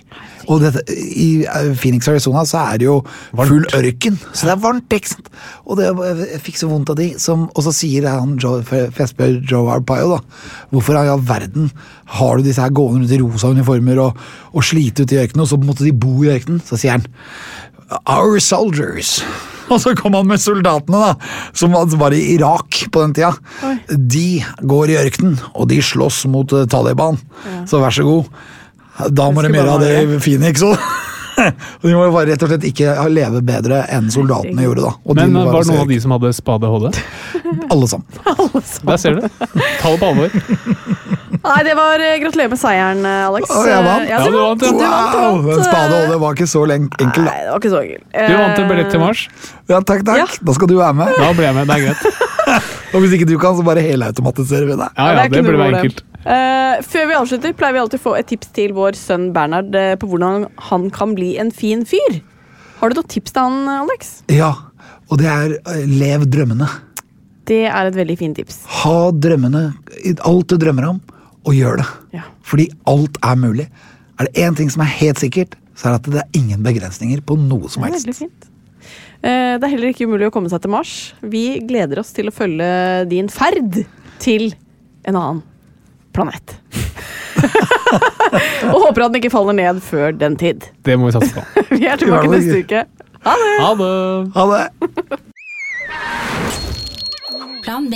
Og dette, I eh, Phoenix, Arizona så er det jo full ørken, så det er varmt. ikke sant? Og det, jeg fikk så vondt av de. Som, og så sier han Joe, for jeg spør Joe Arpaio, da. Hvorfor i all verden har du disse her gående rundt i rosa uniformer og, og slite ute i ørkenen, og så måtte de bo i ørkenen? Så sier han Our soldiers. Og så kom han med soldatene, da, som var i Irak på den tida. De går i ørkenen, og de slåss mot Taliban. Taliban. Så vær så god. Da må de gjøre det i Phoenix òg. Og de må jo bare rett og slett ikke leve bedre enn soldatene gjorde, da. Og Men må eh, var det noen av de som hadde spade HD? Alle sammen. Der ser du. Ta det på alvor. Nei, det var eh, Gratulerer med seieren, eh, Alex. Å, jeg vant. Ja, du du vant. ja. Du vant, Wow! vant. Spade var ikke så enkel, da. Nei, det var ikke så enkelt. Du vant en billett til Mars. Ja, takk, takk. Ja. Da skal du være med. Da ble jeg med. Det er greit. Og hvis ikke du kan, så bare helautomatiserer vi deg. Ja, ja, det det burde være problem. enkelt. Eh, før vi avslutter, pleier vi alltid å få et tips til vår sønn Bernhard uh, på hvordan han kan bli en fin fyr. Har du noen tips til han, Alex? Ja, og det er uh, lev drømmene. Det er et veldig fint tips. Ha drømmene, alt du drømmer om, og gjør det. Ja. Fordi alt er mulig. Er det én ting som er helt sikkert, så er det at det er ingen begrensninger på noe som Det er helst. veldig fint. Det er heller ikke umulig å komme seg til Mars. Vi gleder oss til å følge din ferd til en annen planet. Og håper at den ikke faller ned før den tid. Det må vi satse på. Vi er tilbake Ja, det neste uke. Ha det! Ha det! Ha det! Plan B.